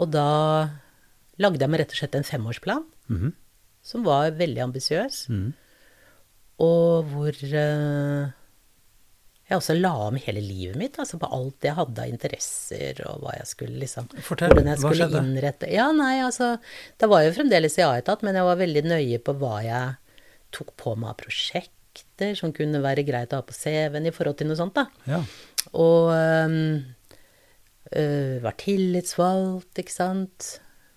Og da lagde jeg meg rett og slett en femårsplan, Mhm. som var veldig ambisiøs. Mm. Og hvor uh, jeg også la om hele livet mitt, altså på alt jeg hadde av interesser, og hva jeg skulle liksom Fortell, Hvordan jeg hva skulle skjedde? innrette Ja, nei, altså Da var jeg jo fremdeles i A-etat, men jeg var veldig nøye på hva jeg tok på meg av prosjekter som kunne være greit å ha på CV-en i forhold til noe sånt, da. Ja. Og um, Uh, var tillitsvalgt, ikke sant.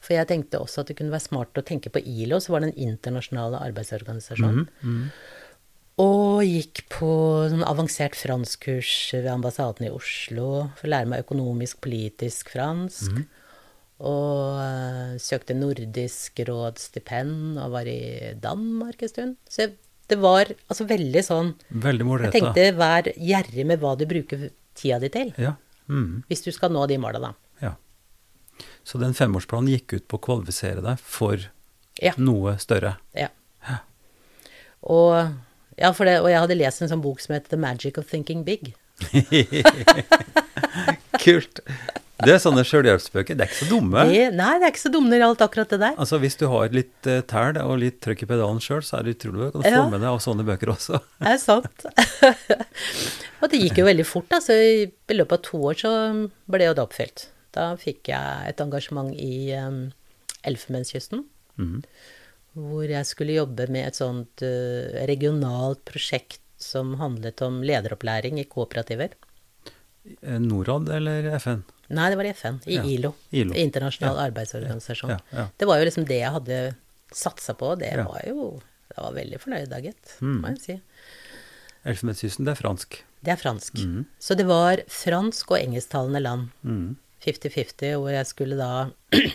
For jeg tenkte også at det kunne være smart å tenke på ILO, så var det en internasjonale arbeidsorganisasjon. Mhm. Og gikk på sånn avansert franskkurs ved ambassaden i Oslo for å lære meg økonomisk, politisk fransk. Og uh, søkte Nordisk råds stipend og var i Danmark en stund. Så jeg, det var altså veldig sånn Veldig Jeg tenkte vær gjerrig med hva du bruker tida di til. Ja. Mm. Hvis du skal nå de måla, da. ja. Så den femårsplanen gikk ut på å kvalifisere deg for Ja. noe større. ja. Og, ja, for det, og jeg hadde lest en sånn bok som het The Magic of Thinking Big. Kult. Det er sånne sjølhjelpsbøker. Det er ikke så dumme. Det, nei, det er ikke så dumme når det gjaldt akkurat det der. Altså Hvis du har litt uh, tæl og litt trøkk i pedalen sjøl, så er det utrolig å få Ja. med deg av sånne bøker også. Det er sant. og det gikk jo veldig fort, da. Så i i løpet av to år så ble jo det oppfylt. Da fikk jeg et engasjement i um, Elfenbenskysten. Mm. Hvor jeg skulle jobbe med et sånt uh, regionalt prosjekt som handlet om lederopplæring i kooperativer. Eh, Norad eller FN? Nei, det var i FN. I Ja, ILO. ILO. Internasjonal arbeidsorganisasjon. Ja, ja. Det var jo liksom det jeg hadde satsa på. Det Ja. var jo Jeg var veldig fornøyd da, gitt. Mm. Må jeg si. Elfenbenskysten, det er fransk. Det er fransk. Mm. Så det var fransk og engelsktalende land. Mhm. 50-50, hvor jeg skulle da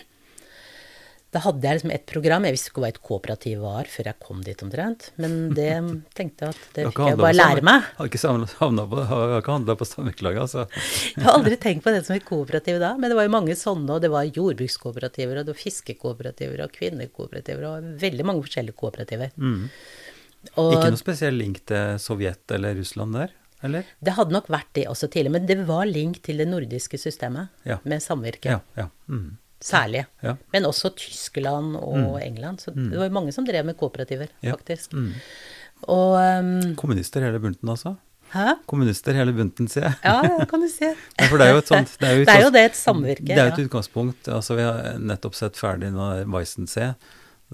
Da hadde jeg liksom et program. Jeg visste ikke hva et kooperativ var før jeg kom dit omtrent. Men det tenkte jeg at det fikk jeg bare lære meg. Har ikke handla på stammeklaget, altså. Jeg har aldri tenkt på det som et kooperativ da, men det var jo mange sånne, og det var jordbrukskooperativer, og det var fiskekooperativer, og kvinnekooperativer, og veldig mange forskjellige kooperativer. Mm. Og Ikke noe spesiell link til Sovjet eller Russland der, eller? det hadde nok vært det også tidligere, men det var link til det nordiske systemet, Ja. med samvirke, Ja. ja. Mm. særlig. ja. Men også Tyskland og England, så det var jo mange som drev med kooperativer, faktisk. Mhm. Og um, Kommunister hele bunten, altså? Hæ? Kommunister hele bunten, sier jeg. Ja, det kan du si. Nei, for det er jo et sånt Det er jo, Det er jo det, et samvirke. Det er jo et utgangspunkt. Altså, vi har nettopp sett ferdig nå Weissensee,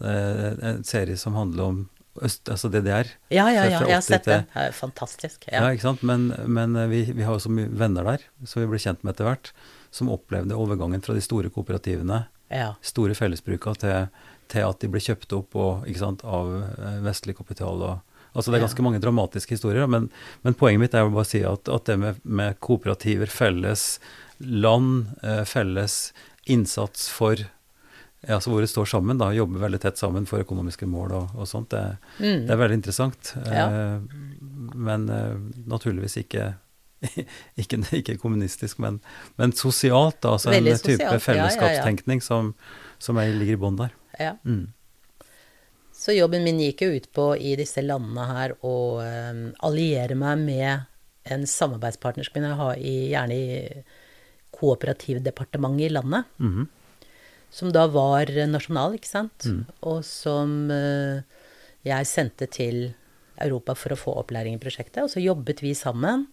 eh, en serie som handler om øst, altså DDR. Ja, ja, ja, jeg har sett til- det. det er fantastisk. Ja, Ja. ikke sant? Men, men eh, vi, vi har jo så mye venner der, som vi ble kjent med etter hvert, som opplevde overgangen fra de store kooperativene, ja. store fellesbruka, til, til at de ble kjøpt opp og, ikke sant, av eh, vestlig kapital. Og, altså Det er ganske mange dramatiske historier, men, men poenget mitt er å bare si at, at det med, med kooperativer, felles land, eh, felles innsats for altså hvor det står sammen, da, jobber veldig tett sammen for økonomiske mål og, og sånt, det, Mm. det er veldig interessant. Ja. Eh, men eh, naturligvis ikke ikke, ikke kommunistisk, men, men sosialt, da. Altså Veldig en type sosialt, ja, ja, ja. fellesskapstenkning som, som er, ligger i bånn der. Ja. Mm. Så jobben min gikk jo ut på i disse landene her å um, alliere meg med en samarbeidspartner som jeg har i, gjerne i kooperativdepartementet i landet. Mhm. Som da var nasjonal, ikke sant? Og som eh, jeg sendte til Europa for å få opplæring i prosjektet. Og så jobbet vi sammen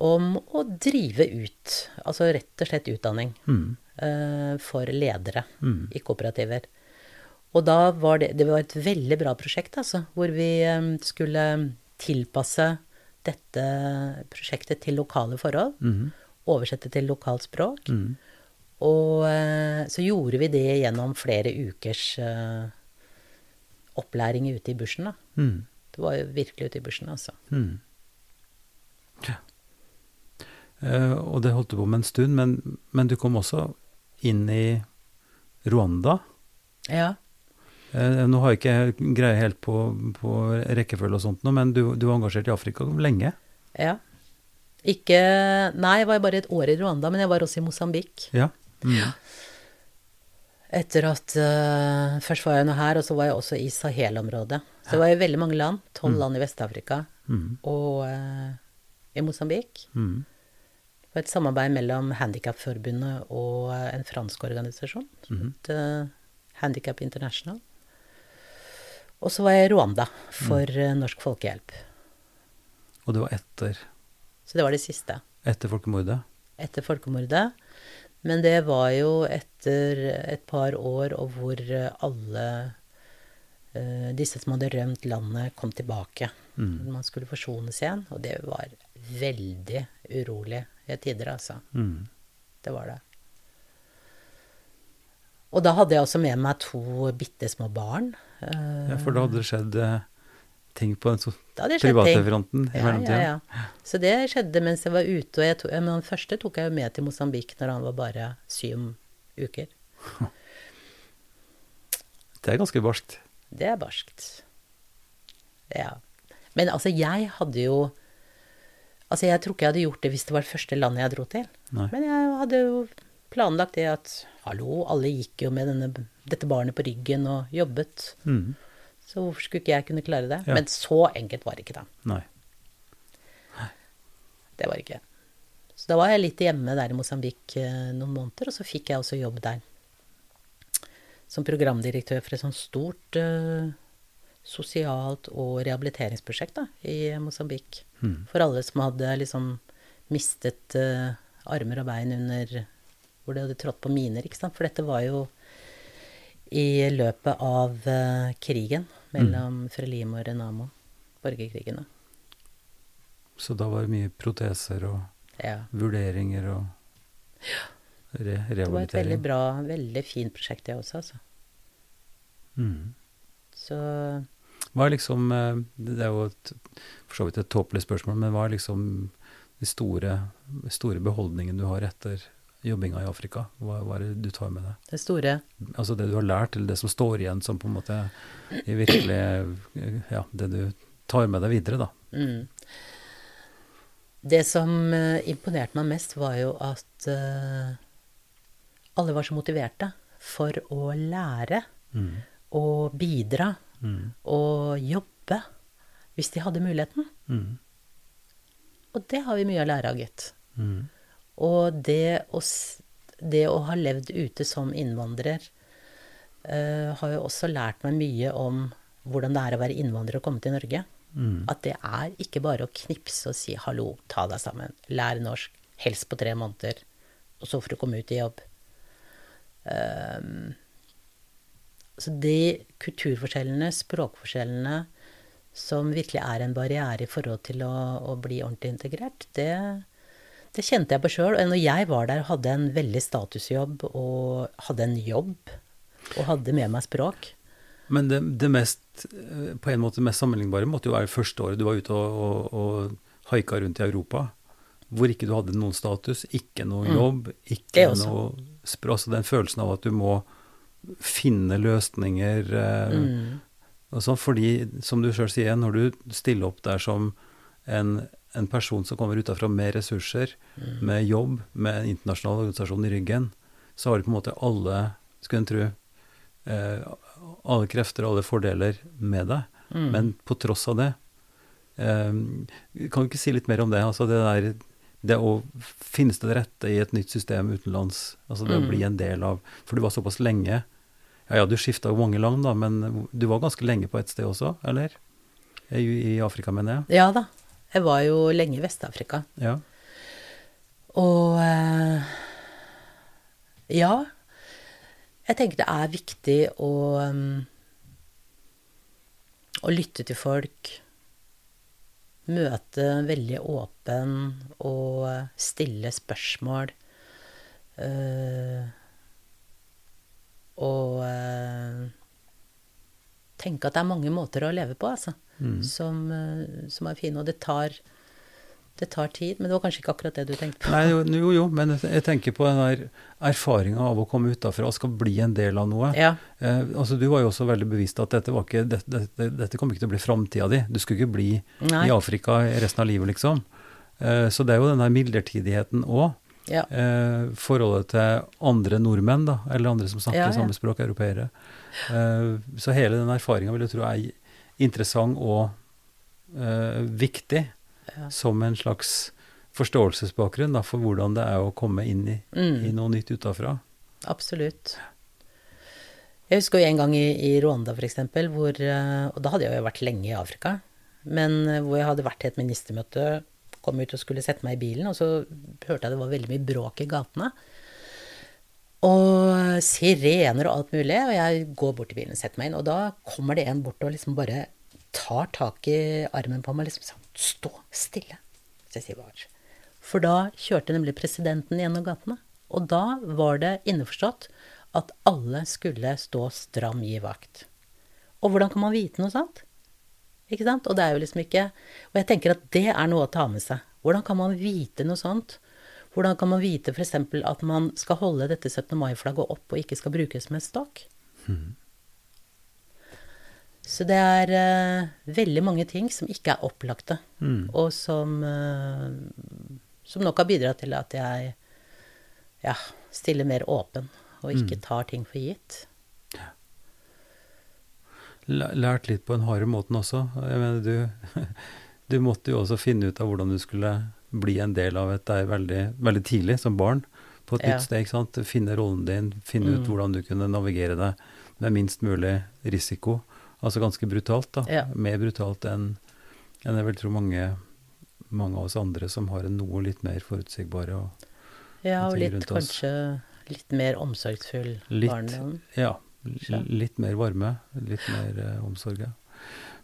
om å drive ut, altså rett og slett utdanning, Mm. eh, for ledere Mm. i kooperativer. Og da var det, det var et veldig bra prosjekt, altså, hvor vi eh, skulle tilpasse dette prosjektet til lokale forhold. Mm. Oversette til lokalt språk. Mhm. Og eh, så gjorde vi det gjennom flere ukers eh, opplæring ute i bushen, da. Mm. Det var jo virkelig ute i bushen, altså. Mm. Ja. Eh, og det holdt du på med en stund, men, men du kom også inn i Rwanda. Ja. Nå har jeg ikke greie helt på, på rekkefølge og sånt, nå, men du, du var engasjert i Afrika lenge? ja. Ikke Nei, jeg var bare et år i Rwanda, men jeg var også i Mosambik. Ja. Mm. Etter at uh, Først var jeg nå her, og så var jeg også i Sahel-området. Så det var i veldig mange land. Tolv land i Vest-Afrika. Mm. Og uh, i Mosambik. Mm. Det var et samarbeid mellom Handikapforbundet og eh, en fransk organisasjon. Mm. Eh, Handicap International. Og så var jeg i Rwanda for eh, Norsk Folkehjelp. Og det var etter, Så det var det siste. etter folkemordet? Etter folkemordet. Men det var jo etter et par år og hvor eh, alle eh, disse som hadde rømt landet, kom tilbake. Mm. Man skulle forsones igjen. Og det var veldig urolig i tider, altså. Mm. Det var det. Og da hadde jeg også med meg to bitte små barn. Eh, Ja, for da hadde det skjedd eh, ting på den private fronten i Ja, mellomtida? ja, ja. Så det skjedde mens jeg var ute. Og jeg tok, men den første tok jeg jo med til Mosambik når han var bare syv uker. Det er ganske barskt. Det er barskt. Ja. Men altså, jeg hadde jo Altså, jeg tror ikke jeg hadde gjort det hvis det var det første landet jeg dro til. Nei. Men jeg hadde jo planlagt det at hallo, alle gikk jo med denne, dette barnet på ryggen og jobbet. Mm. Så hvorfor skulle ikke jeg kunne klare det? Ja. Men så enkelt var det ikke, da. Nei. Det var ikke. Så da var jeg litt hjemme der i Mosambik eh, noen måneder, og så fikk jeg også jobb der. Som programdirektør for et sånt stort uh, sosialt og rehabiliteringsprosjekt da, i Mosambik. Mm. For alle som hadde liksom mistet uh, armer og bein under Hvor de hadde trådt på miner, ikke sant. For dette var jo i løpet av krigen mellom Frelimo og Renamo. borgerkrigene. Så da var det mye proteser og Ja. vurderinger og re Det var et veldig bra, veldig fint prosjekt, det også, altså. Mm. Så Hva er liksom eh, Det er jo et, for så vidt et tåpelig spørsmål, men hva er liksom de store, store beholdningene du har etter jobbinga i Afrika? Hva, hva er det du tar med deg? det store Altså det du har lært, eller det som står igjen som på en måte er virkelig Ja, det du tar med deg videre, da. mm. Det som eh, imponerte meg mest, var jo at uh, alle var så motiverte for å lære Mm. og bidra Mm. og jobbe hvis de hadde muligheten. Mm. Og det har vi mye å lære av, gitt. Mm. Og det å, det å ha levd ute som innvandrer uh, har jo også lært meg mye om hvordan det er å være innvandrer og komme til Norge. Mm. At det er ikke bare å knipse og si 'hallo, ta deg sammen', lær norsk, helst på tre måneder, og så får du komme ut i jobb. Um, så de kulturforskjellene, språkforskjellene, som virkelig er en barriere i forhold til å, å bli ordentlig integrert, det, det kjente jeg på sjøl. Og når jeg var der og hadde en veldig statusjobb, og hadde en jobb, og hadde med meg språk Men det, det mest, eh, på en måte mest sammenlignbare måtte jo være første året du var ute og, og, og haika rundt i Europa. Hvor ikke du hadde noen status, ikke noe jobb, Det ikke noe språk. Altså den følelsen av at du må finne løsninger eh, Mm. og sånn. Fordi, som du sjøl sier, når du stiller opp der som en en person som kommer utafra med ressurser, Mm. med jobb, med en internasjonal organisasjon i ryggen, så har du på en måte alle, skulle en tro, eh, alle krefter og alle fordeler med deg. Mm. Men på tross av det eh, Kan du ikke si litt mer om det? Altså det der det å Finnes det rette i et nytt system utenlands? Altså det å Mm. bli en del av For du var såpass lenge Ja ja, du skifta jo mange land, da, men du var ganske lenge på ett sted også, eller? I, i Afrika, mener jeg. Ja da. Jeg var jo lenge i Vest-Afrika. Ja. Og eh, ja. Jeg tenker det er viktig å um, Å lytte til folk. Møte veldig åpen og stille spørsmål. eh, og eh, tenke at det er mange måter å leve på, altså. Mm. Som, eh, som er fine. Og det tar, det tar tid. Men det var kanskje ikke akkurat det du tenkte på. Nei, jo, jo, jo, men jeg tenker på den der erfaringa av å komme utafra og skal bli en del av noe. Ja. Eh, altså, du var jo også veldig bevisst at dette, var ikke, dette, dette, dette kom ikke til å bli framtida di. Du skulle ikke bli Nei. i Afrika resten av livet, liksom. Eh, så det er jo den der midlertidigheten òg. Ja. Eh, forholdet til andre nordmenn, da, eller andre som snakker Ja, ja. samme språk, europeere. Eh, så hele den erfaringa vil jeg tro er interessant og uh, viktig Ja. som en slags forståelsesbakgrunn da, for hvordan det er å komme inn i, Mm. i noe nytt utafra. Absolutt. Jeg husker jo en gang i, i Rwanda, eksempel, hvor eh, Og da hadde jeg jo vært lenge i Afrika. Men eh, hvor jeg hadde vært i et ministermøte, kom ut og skulle sette meg i bilen, og så hørte jeg det var veldig mye bråk i gatene. Og sirener og alt mulig. Og jeg går bort til bilen og setter meg inn, og da kommer det en bort og liksom bare tar tak i armen på meg og liksom sånn Stå stille. Så jeg sier hva For da kjørte nemlig presidenten gjennom gatene. Og da var det innforstått at alle skulle stå stram gi vakt. Og hvordan kan man vite noe sånt? Ikke sant? Og det er jo liksom ikke Og jeg tenker at det er noe å ta med seg. Hvordan kan man vite noe sånt? Hvordan kan man vite f.eks. at man skal holde dette 17. mai-flagget opp og ikke skal brukes som en stokk? Så det er uh, veldig mange ting som ikke er opplagte, Mm. og som, uh, som nok har bidratt til at jeg ja, stiller mer åpen og ikke tar ting for gitt. Læ- Lært litt på den harde måten også. Jeg mener, du, du måtte jo også finne ut av hvordan du skulle bli en del av et deg veldig, veldig tidlig, som barn, på et Ja. nytt sted. ikke sant? Finne rollen din, finne ut Mm. hvordan du kunne navigere deg med minst mulig risiko. Altså ganske brutalt, da. Ja. Mer brutalt enn enn jeg vil tro mange, mange av oss andre som har en noe litt mer forutsigbare og Ja, og litt kanskje litt mer omsorgsfull Litt. barndom. Ja, litt mer varme, litt mer uh, omsorg.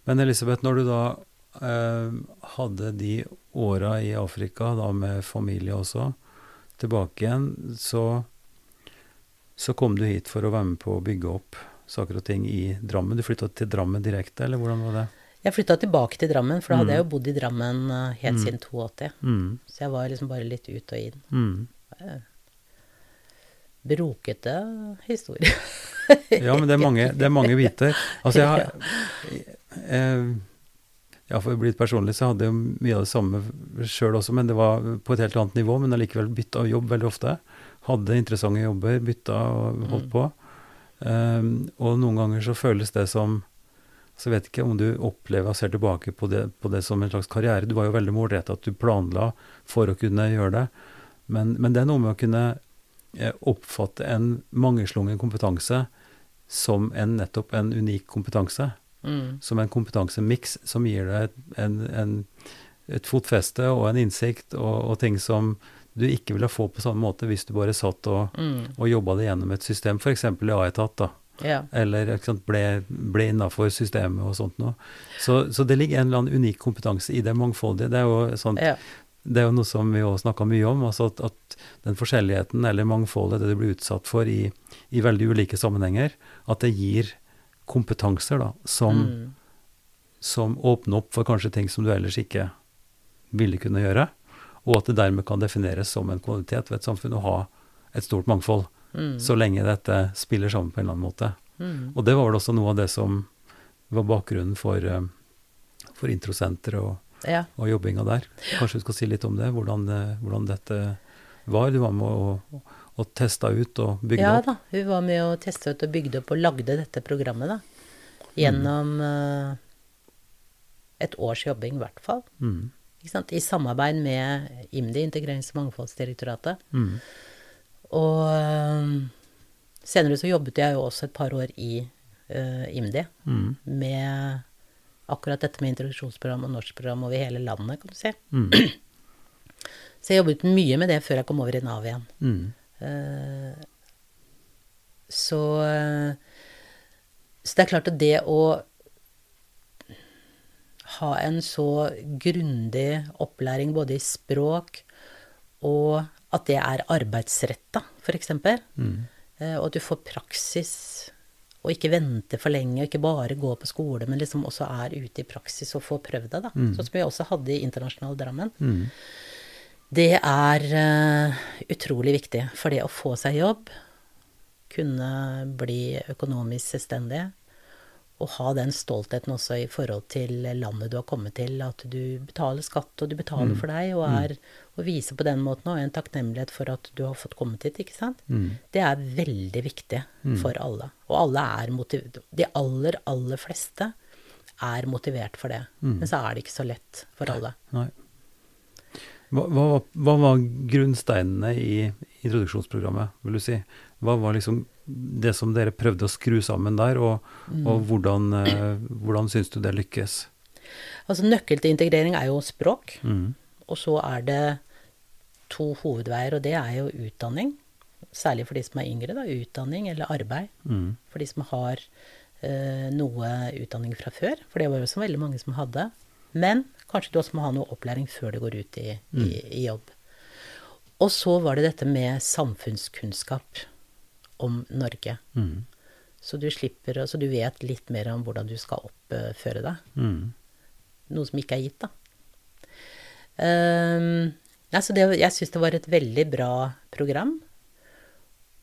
Men Elisabeth, når du da hadde de åra i Afrika, da med familie også, tilbake igjen, så, så kom du hit for å være med på å bygge opp saker og ting i Drammen. Du flytta til Drammen direkte, eller hvordan var det? Jeg flytta tilbake til Drammen, for da hadde Mm. jeg jo bodd i Drammen eh, helt Mm. siden 82. Mm, Så jeg var liksom bare litt ut og inn. mm. Brokete historie. Ja, men det er mange, det er mange biter. Altså, jeg har eh, Ja, for å bli litt personlig, så hadde jeg mye av det samme sjøl også, men det var på et helt annet nivå. Men allikevel bytta jobb veldig ofte. Hadde interessante jobber, bytta og holdt Mm. på. Um, og noen ganger så føles det som Så vet ikke om du opplever og ser tilbake på det, på det som en slags karriere. Du var jo veldig målretta at du planla for å kunne gjøre det. Men, men det er noe med å kunne eh, oppfatte en mangeslungen kompetanse som en, nettopp en unik kompetanse. Mm. Som en kompetansemiks som gir deg et, en, en, et fotfeste og en innsikt og, og ting som du ikke ville få på samme måte hvis du bare satt og, Mm. og jobba det gjennom et system, f.eks. i A-etat, da. Ja. Eller sant, ble, ble innafor systemet og sånt noe. Så, så det ligger en eller annen unik kompetanse i det mangfoldige. Det er jo sånt, ja. det er jo noe som vi også snakka mye om, altså at, at den forskjelligheten eller mangfoldet, det du blir utsatt for i, i veldig ulike sammenhenger, at det gir kompetanser da, som, Mm. som åpner opp for kanskje ting som du ellers ikke ville kunne gjøre, og at det dermed kan defineres som en kvalitet ved et samfunn å ha et stort mangfold, Mm. så lenge dette spiller sammen på en eller annen måte. Mm. Og det var vel også noe av det som var bakgrunnen for, eh, for Introsenteret og, Ja. og jobbinga der. Kanskje du skal si litt om det, hvordan, eh, hvordan dette var? Du var med å, å testa ut og bygde ja opp? da, hun var med og testa ut og bygde opp og lagde dette programmet, da. Gjennom eh, et års jobbing, i hvert fall. Mm. I samarbeid med IMDi, Integrerings- og mangfoldsdirektoratet. Mm. Og eh, senere så jobbet jeg jo også et par år i uh, IMDi Mm. med akkurat dette med introduksjonsprogram og norskprogram over hele landet, kan du si. Mm. Så jeg jobbet mye med det før jeg kom over i Nav igjen. Mm. Eh, så eh, Så det er klart at det å ha en så grundig opplæring både i språk og at det er arbeidsretta, f.eks., Mm. eh, og at du får praksis og ikke vente for lenge, og ikke bare gå på skole, men liksom også er ute i praksis og får prøvd deg, da. Sånn som vi også hadde i Internasjonal Drammen. Mm. Det er eh, utrolig viktig for det å få seg jobb, kunne bli økonomisk selvstendig, og ha den stoltheten også i forhold til landet du har kommet til, at du betaler skatt, og du betaler for deg, og, er, og viser på den måten òg en takknemlighet for at du har fått kommet hit, ikke sant. Mm. Det er veldig viktig for alle. Og alle er motivert De aller, aller fleste er motivert for det. Men så er det ikke så lett for alle. Nei. Hva, hva, hva var grunnsteinene i introduksjonsprogrammet, vil du si? Hva var liksom det som dere prøvde å skru sammen der, og, og hvordan, eh, hvordan syns du det lykkes? Altså Nøkkel til integrering er jo språk. Mm. Og så er det to hovedveier, og det er jo utdanning. Særlig for de som er yngre. da, Utdanning eller arbeid. Mm. For de som har eh, noe utdanning fra før. For det var jo også veldig mange som hadde. Men kanskje du også må ha noe opplæring før du går ut i, i, i jobb. Og så var det dette med samfunnskunnskap om Norge. Mm. Så du slipper, så du vet litt mer om hvordan du skal oppføre deg. Mm. Noe som ikke er gitt, da. Um, altså det, jeg syns det var et veldig bra program.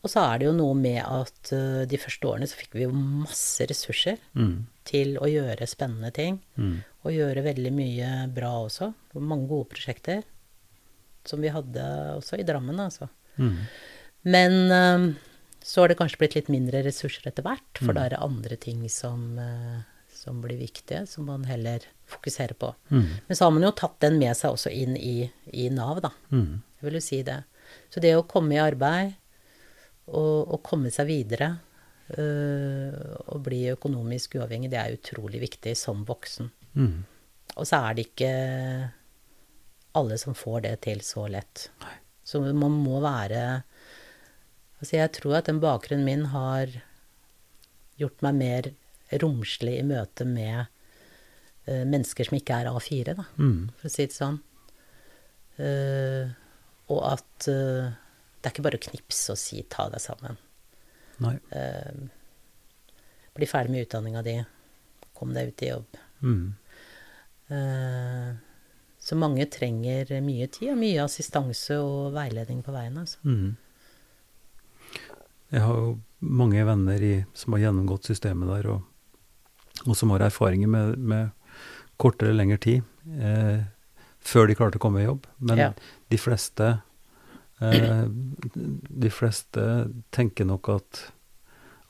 Og så er det jo noe med at uh, de første årene så fikk vi jo masse ressurser Mm. til å gjøre spennende ting. Mm. Og gjøre veldig mye bra også. Og mange gode prosjekter. Som vi hadde også i Drammen, altså. Mm. Men um, så har det kanskje blitt litt mindre ressurser etter hvert, for da er det andre ting som, uh, som blir viktige, som man heller fokuserer på. Mm. Men så har man jo tatt den med seg også inn i, i Nav, da. Mm. Jeg vil jo si det. Så det å komme i arbeid og, og komme seg videre øh, og bli økonomisk uavhengig, det er utrolig viktig som voksen. Mm. Og så er det ikke alle som får det til så lett. Så man må være Altså, jeg tror at den bakgrunnen min har gjort meg mer romslig i møte med uh, mennesker som ikke er A4, da Mm. for å si det sånn. Uh, og at uh, det er ikke bare å knipse og si 'ta deg sammen'. Nei. Bli ferdig med utdanninga di. Kom deg ut i jobb. Mm. Eh, så mange trenger mye tid og mye assistanse og veiledning på veien. Altså. Mm. Jeg har jo mange venner i, som har gjennomgått systemet der, og, og som har erfaringer med, med kortere eller lengre tid eh, før de klarte å komme i jobb. Men Ja. de fleste eh, De fleste tenker nok at,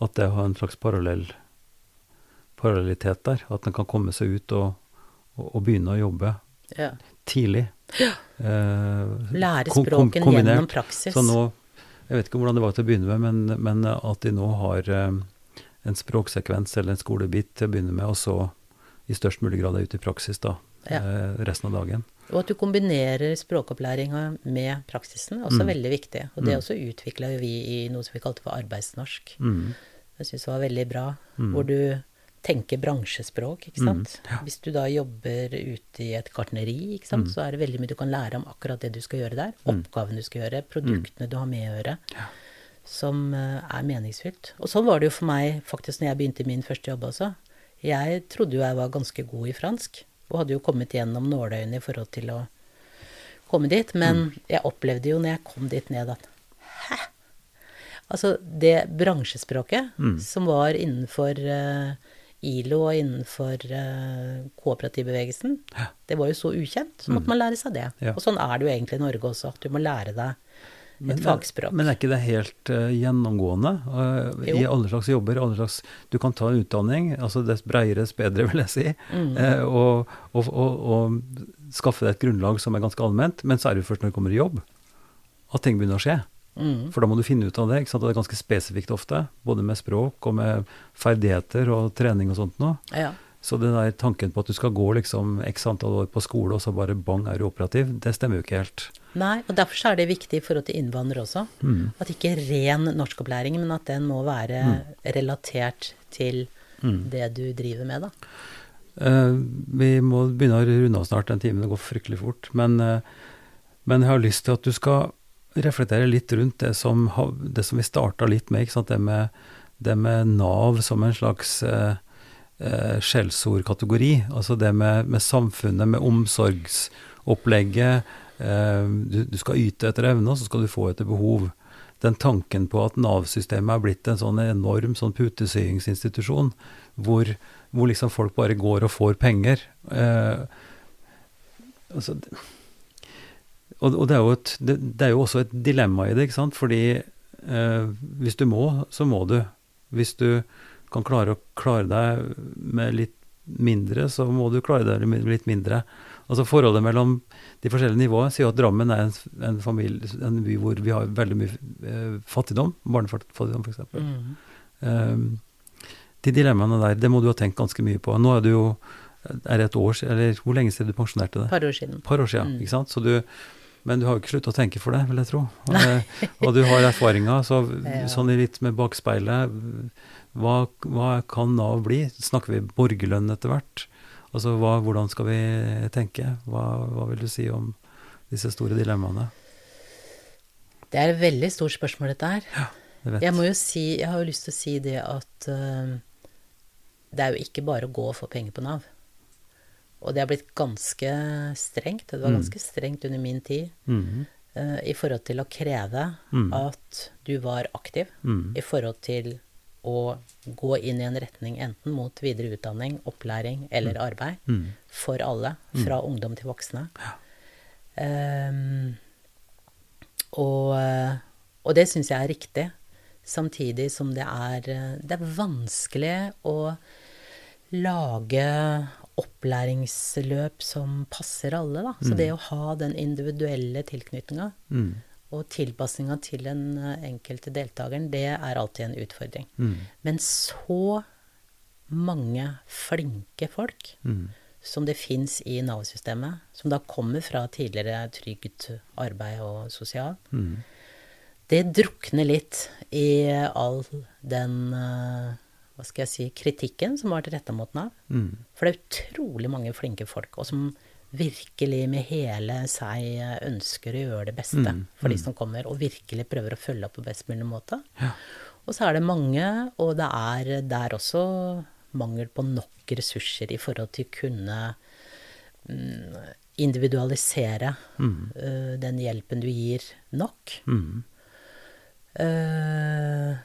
at det har en slags parallell parallellitet der. At en kan komme seg ut og, og, å begynne å jobbe Ja. tidlig. Eh, Lære språken kom- gjennom praksis. Så nå, jeg vet ikke hvordan det var til å begynne med, men, men at de nå har eh, en språksekvens eller en skolebit til å begynne med, og så i størst mulig grad er ute i praksis da, Ja. eh, resten av dagen. Og at du kombinerer språkopplæringa med praksisen, er også Mm. veldig viktig. Og det også utvikla vi i noe som vi kalte for arbeidsnorsk. Mm. Jeg syns det var veldig bra. Mm. Hvor du tenker bransjespråk, ikke sant. Mm, ja. Hvis du da jobber ute i et gartneri, ikke sant, Mm. så er det veldig mye du kan lære om akkurat det du skal gjøre der. Oppgaven du skal gjøre, produktene du har med å gjøre. Ja. Som eh, er meningsfylt. Og sånn var det jo for meg faktisk når jeg begynte min første jobb også. Jeg trodde jo jeg var ganske god i fransk, og hadde jo kommet gjennom nåløyene i forhold til å komme dit. Men Mm. jeg opplevde jo når jeg kom dit ned at Hæ? Altså, det bransjespråket Mm. som var innenfor eh, ILO og innenfor uh, kooperativbevegelsen. Ja. Det var jo så ukjent, så måtte man lære seg det. Ja. Og sånn er det jo egentlig i Norge også, at du må lære deg et fagspråk. Men er ikke det helt uh, gjennomgående uh, i alle slags jobber? Alle slags, du kan ta en utdanning, altså dess breiere, dess bedre, vil jeg si, Mm. uh, og, og, og, og, skaffe deg et grunnlag som er ganske allment. Men så er det jo først når du kommer i jobb, at ting begynner å skje. Mm. For da må du finne ut av det. ikke sant? Og det er ganske spesifikt ofte, både med språk og med ferdigheter og trening og sånt noe. Ja. Så den der tanken på at du skal gå liksom x antall år på skole, og så bare bang er du operativ, det stemmer jo ikke helt. Nei, og derfor er det viktig i forhold til innvandrere også. Mm. At ikke ren norskopplæring, men at den må være relatert til Mm. det du driver med, da. Uh, vi må begynne å runde av snart, den timen går fryktelig fort. Men, uh, men jeg har lyst til at du skal reflektere litt rundt det som, det som vi starta litt med? Det, med, det med Nav som en slags eh, eh, skjellsordkategori. Altså det med, med samfunnet, med omsorgsopplegget. Eh, du, du skal yte etter evne, og så skal du få etter behov. Den tanken på at Nav-systemet er blitt en sånn enorm sånn putesyingsinstitusjon, hvor, hvor liksom folk bare går og får penger. Eh, altså, og, og det, er jo et, det, det er jo også et dilemma i det, ikke sant? Fordi eh, hvis du må, så må du. Hvis du kan klare å klare deg med litt mindre, så må du klare deg med litt mindre. Altså Forholdet mellom de forskjellige nivåene sier at Drammen er en, en, familie, en by hvor vi har veldig mye eh, fattigdom, barnefattigdom f.eks. Mm. Um, de dilemmaene der, det må du ha tenkt ganske mye på. Nå er det jo er det et år siden, eller hvor lenge siden du pensjonerte deg? par år siden. Par år siden, Mm. ikke sant? Så du, men du har jo ikke sluttet å tenke for det, vil jeg tro. Og, eh, og du har erfaringer, så Ja. sånn litt med bakspeilet, hva, hva kan Nav bli? Snakker vi borgerlønn etter hvert? Altså hva, hvordan skal vi tenke? Hva, hva vil du si om disse store dilemmaene? Det er et veldig stort spørsmål, dette her. Jeg vet. Jeg må jo si, jeg har jo lyst til å si det at uh, det er jo ikke bare å gå og få penger på Nav. Og det har blitt ganske strengt. Det var Mm. ganske strengt under min tid mm. uh, i forhold til å kreve Mm. at du var aktiv. Mm. I forhold til å gå inn i en retning enten mot videre utdanning, opplæring eller arbeid. Mm. For alle. Fra ungdom til voksne. Ehm, og, eh, og det syns jeg er riktig. Samtidig som det er, eh, det er vanskelig å lage opplæringsløp som passer alle, da. Så det å ha den individuelle tilknytninga Mm. og tilpasninga til den eh, enkelte deltakeren, det er alltid en utfordring. Mm. Men så mange flinke folk Mm. som det fins i Nav-systemet, som da kommer fra tidligere trygt arbeid og sosial, Mm. det drukner litt i all den eh, hva skal jeg si, kritikken som har vært retta mot Nav. Mm. For det er utrolig mange flinke folk, og som virkelig med hele seg ønsker å gjøre det beste Mm, for de mm. som kommer, og virkelig prøver å følge opp på best mulig måte. Ja. Og så er det mange, og det er der også mangel på nok ressurser i forhold til å kunne mm, individualisere Mm. eh, den hjelpen du gir, nok. Mm. Eh,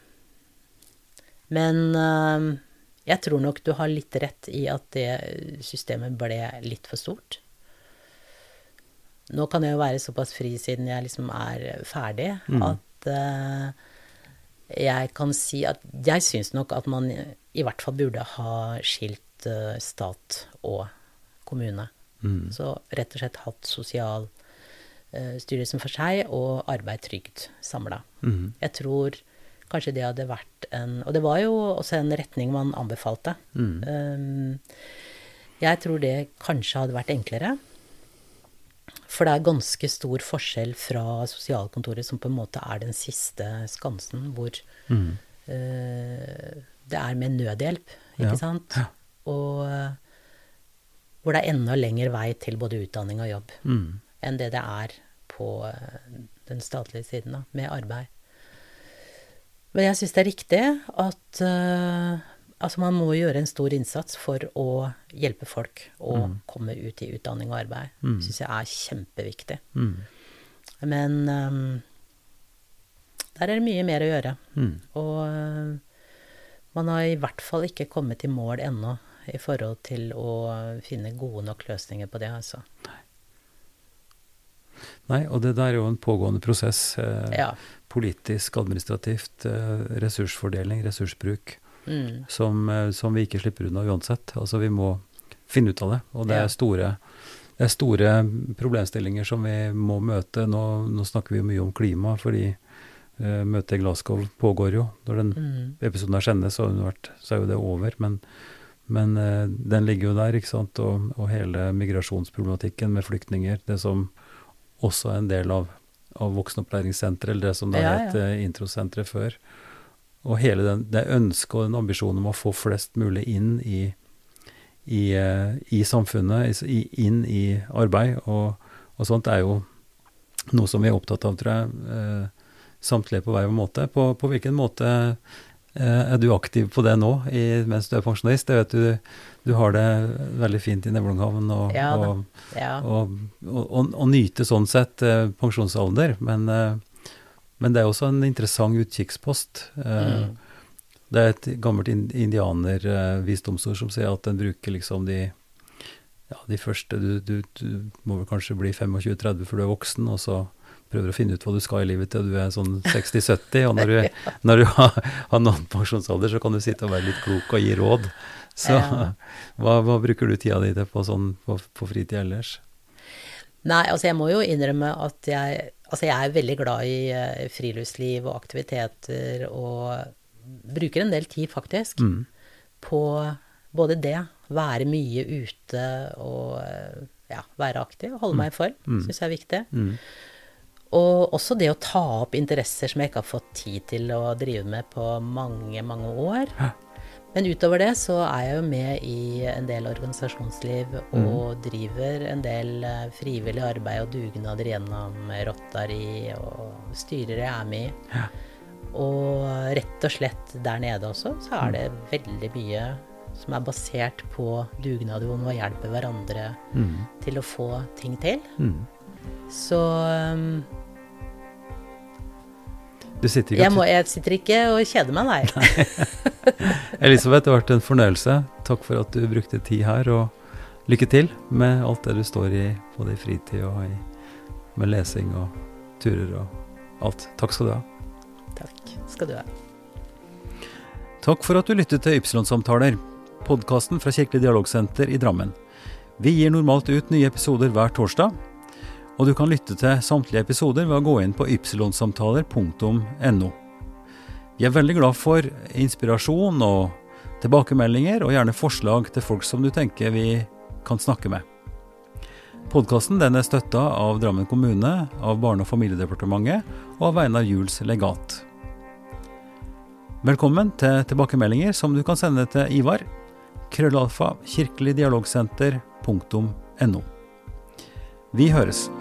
men eh, jeg tror nok du har litt rett i at det systemet ble litt for stort. Nå kan jeg jo være såpass fri siden jeg liksom er ferdig, Mm. at eh, jeg kan si at jeg syns nok at man i hvert fall burde ha skilt eh, stat og kommune. Mm. Så rett og slett hatt sosial uh, styrelsen for seg og arbeid trygd samla. Mm. Jeg tror kanskje det hadde vært en Og det var jo også en retning man anbefalte. Mm. Um, jeg tror det kanskje hadde vært enklere. For det er ganske stor forskjell fra sosialkontoret, som på en måte er den siste skansen, hvor Mm. uh, det er med nødhjelp, ikke Ja, sant? ja. Og eh, hvor det er enda lengre vei til både utdanning og jobb Mm. enn det det er på eh, den statlige siden, da, med arbeid. Men jeg syns det er riktig at uh, altså man må gjøre en stor innsats for å hjelpe folk å komme ut i utdanning og arbeid. Mm. Det syns jeg er kjempeviktig. Mm. Men um, der er det mye mer å gjøre. Mm. Og uh, man har i hvert fall ikke kommet i mål ennå i forhold til å finne gode nok løsninger på det, altså. Nei, og det der er jo en pågående prosess. Eh, Ja. Politisk, administrativt, eh, ressursfordeling, ressursbruk, Mm. som, eh, som vi ikke slipper unna uansett. Altså vi må finne ut av det. Og det er store, det er store problemstillinger som vi må møte. Nå, nå snakker vi jo mye om klima, fordi eh, møtet i Glasgow pågår jo. Når den Mm. episoden her sendes, så, så er jo det over. Men, men eh, den ligger jo der, ikke sant. Og, og hele migrasjonsproblematikken med flyktninger, det som også er en del av, av voksenopplæringssenteret, eller det som det Ja, ja. het introsenteret før. Og hele den, det ønsket og den ambisjonen om å få flest mulig inn i, i, eh, i samfunnet, i, inn i arbeid og, og sånt, er jo noe som vi er opptatt av, tror jeg. Eh, samtlige på hver måte. På, på hvilken måte eh, er du aktiv på det nå, i, mens du er pensjonist? Jeg vet du, du har det veldig fint i Nevlunghavn, og, Ja og, Ja. og, og, nyte sånn sett eh, pensjonsalder. Men, eh, men det er også en interessant utkikkspost. Eh, Mm. Det er et gammelt in- indianervisdomsord som sier at en bruker liksom de ja, de første du, du, du må vel kanskje bli 25-30 før du er voksen, og så prøver å finne ut hva du skal i livet til du er sånn 60-70. Og når du, når du har, har nådd pensjonsalder, så kan du sitte og være litt klok og gi råd. Så Ja. hva, hva bruker du tida di til på, sånn, på, på fritid ellers? Nei, altså jeg må jo innrømme at jeg Altså jeg er veldig glad i eh, friluftsliv og aktiviteter og bruker en del tid, faktisk, Mm. på både det, være mye ute og eh, ja, være aktiv, holde meg i form, Mm. syns jeg er viktig. Mm. Og også det å ta opp interesser som jeg ikke har fått tid til å drive med på mange, mange år. Hæ? Men utover det så er jeg jo med i en del organisasjonsliv og driver en del eh, frivillig arbeid og dugnader gjennom Rotary og styrer jeg er med i. Ja. Og rett og slett der nede også så er det veldig mye som er basert på dugnader hvor man hjelper hverandre Mm. til å få ting til. Mm. Så um, Du sitter ikke jeg, må, jeg sitter ikke og kjeder meg, nei. Elisabeth, det har vært en fornøyelse. Takk for at du brukte tid her, og lykke til med alt det du står i, både i fritid og i, med lesing og turer og alt. Takk skal du ha. Takk skal du ha. Takk for at du lyttet til Ypsilon-samtaler, podkasten fra Kirkelig dialogsenter i Drammen. Vi gir normalt ut nye episoder hver torsdag, og du kan lytte til samtlige episoder ved å gå inn på ypsilonsamtaler.no. Vi er veldig glad for inspirasjon og tilbakemeldinger, og gjerne forslag til folk som du tenker vi kan snakke med. Podkasten er støtta av Drammen kommune, av Barne- og familiedepartementet og av Einar Juels legat. Velkommen til tilbakemeldinger som du kan sende til Ivar. Krøllalfa kirkeligdialogsenter.no. Vi høres.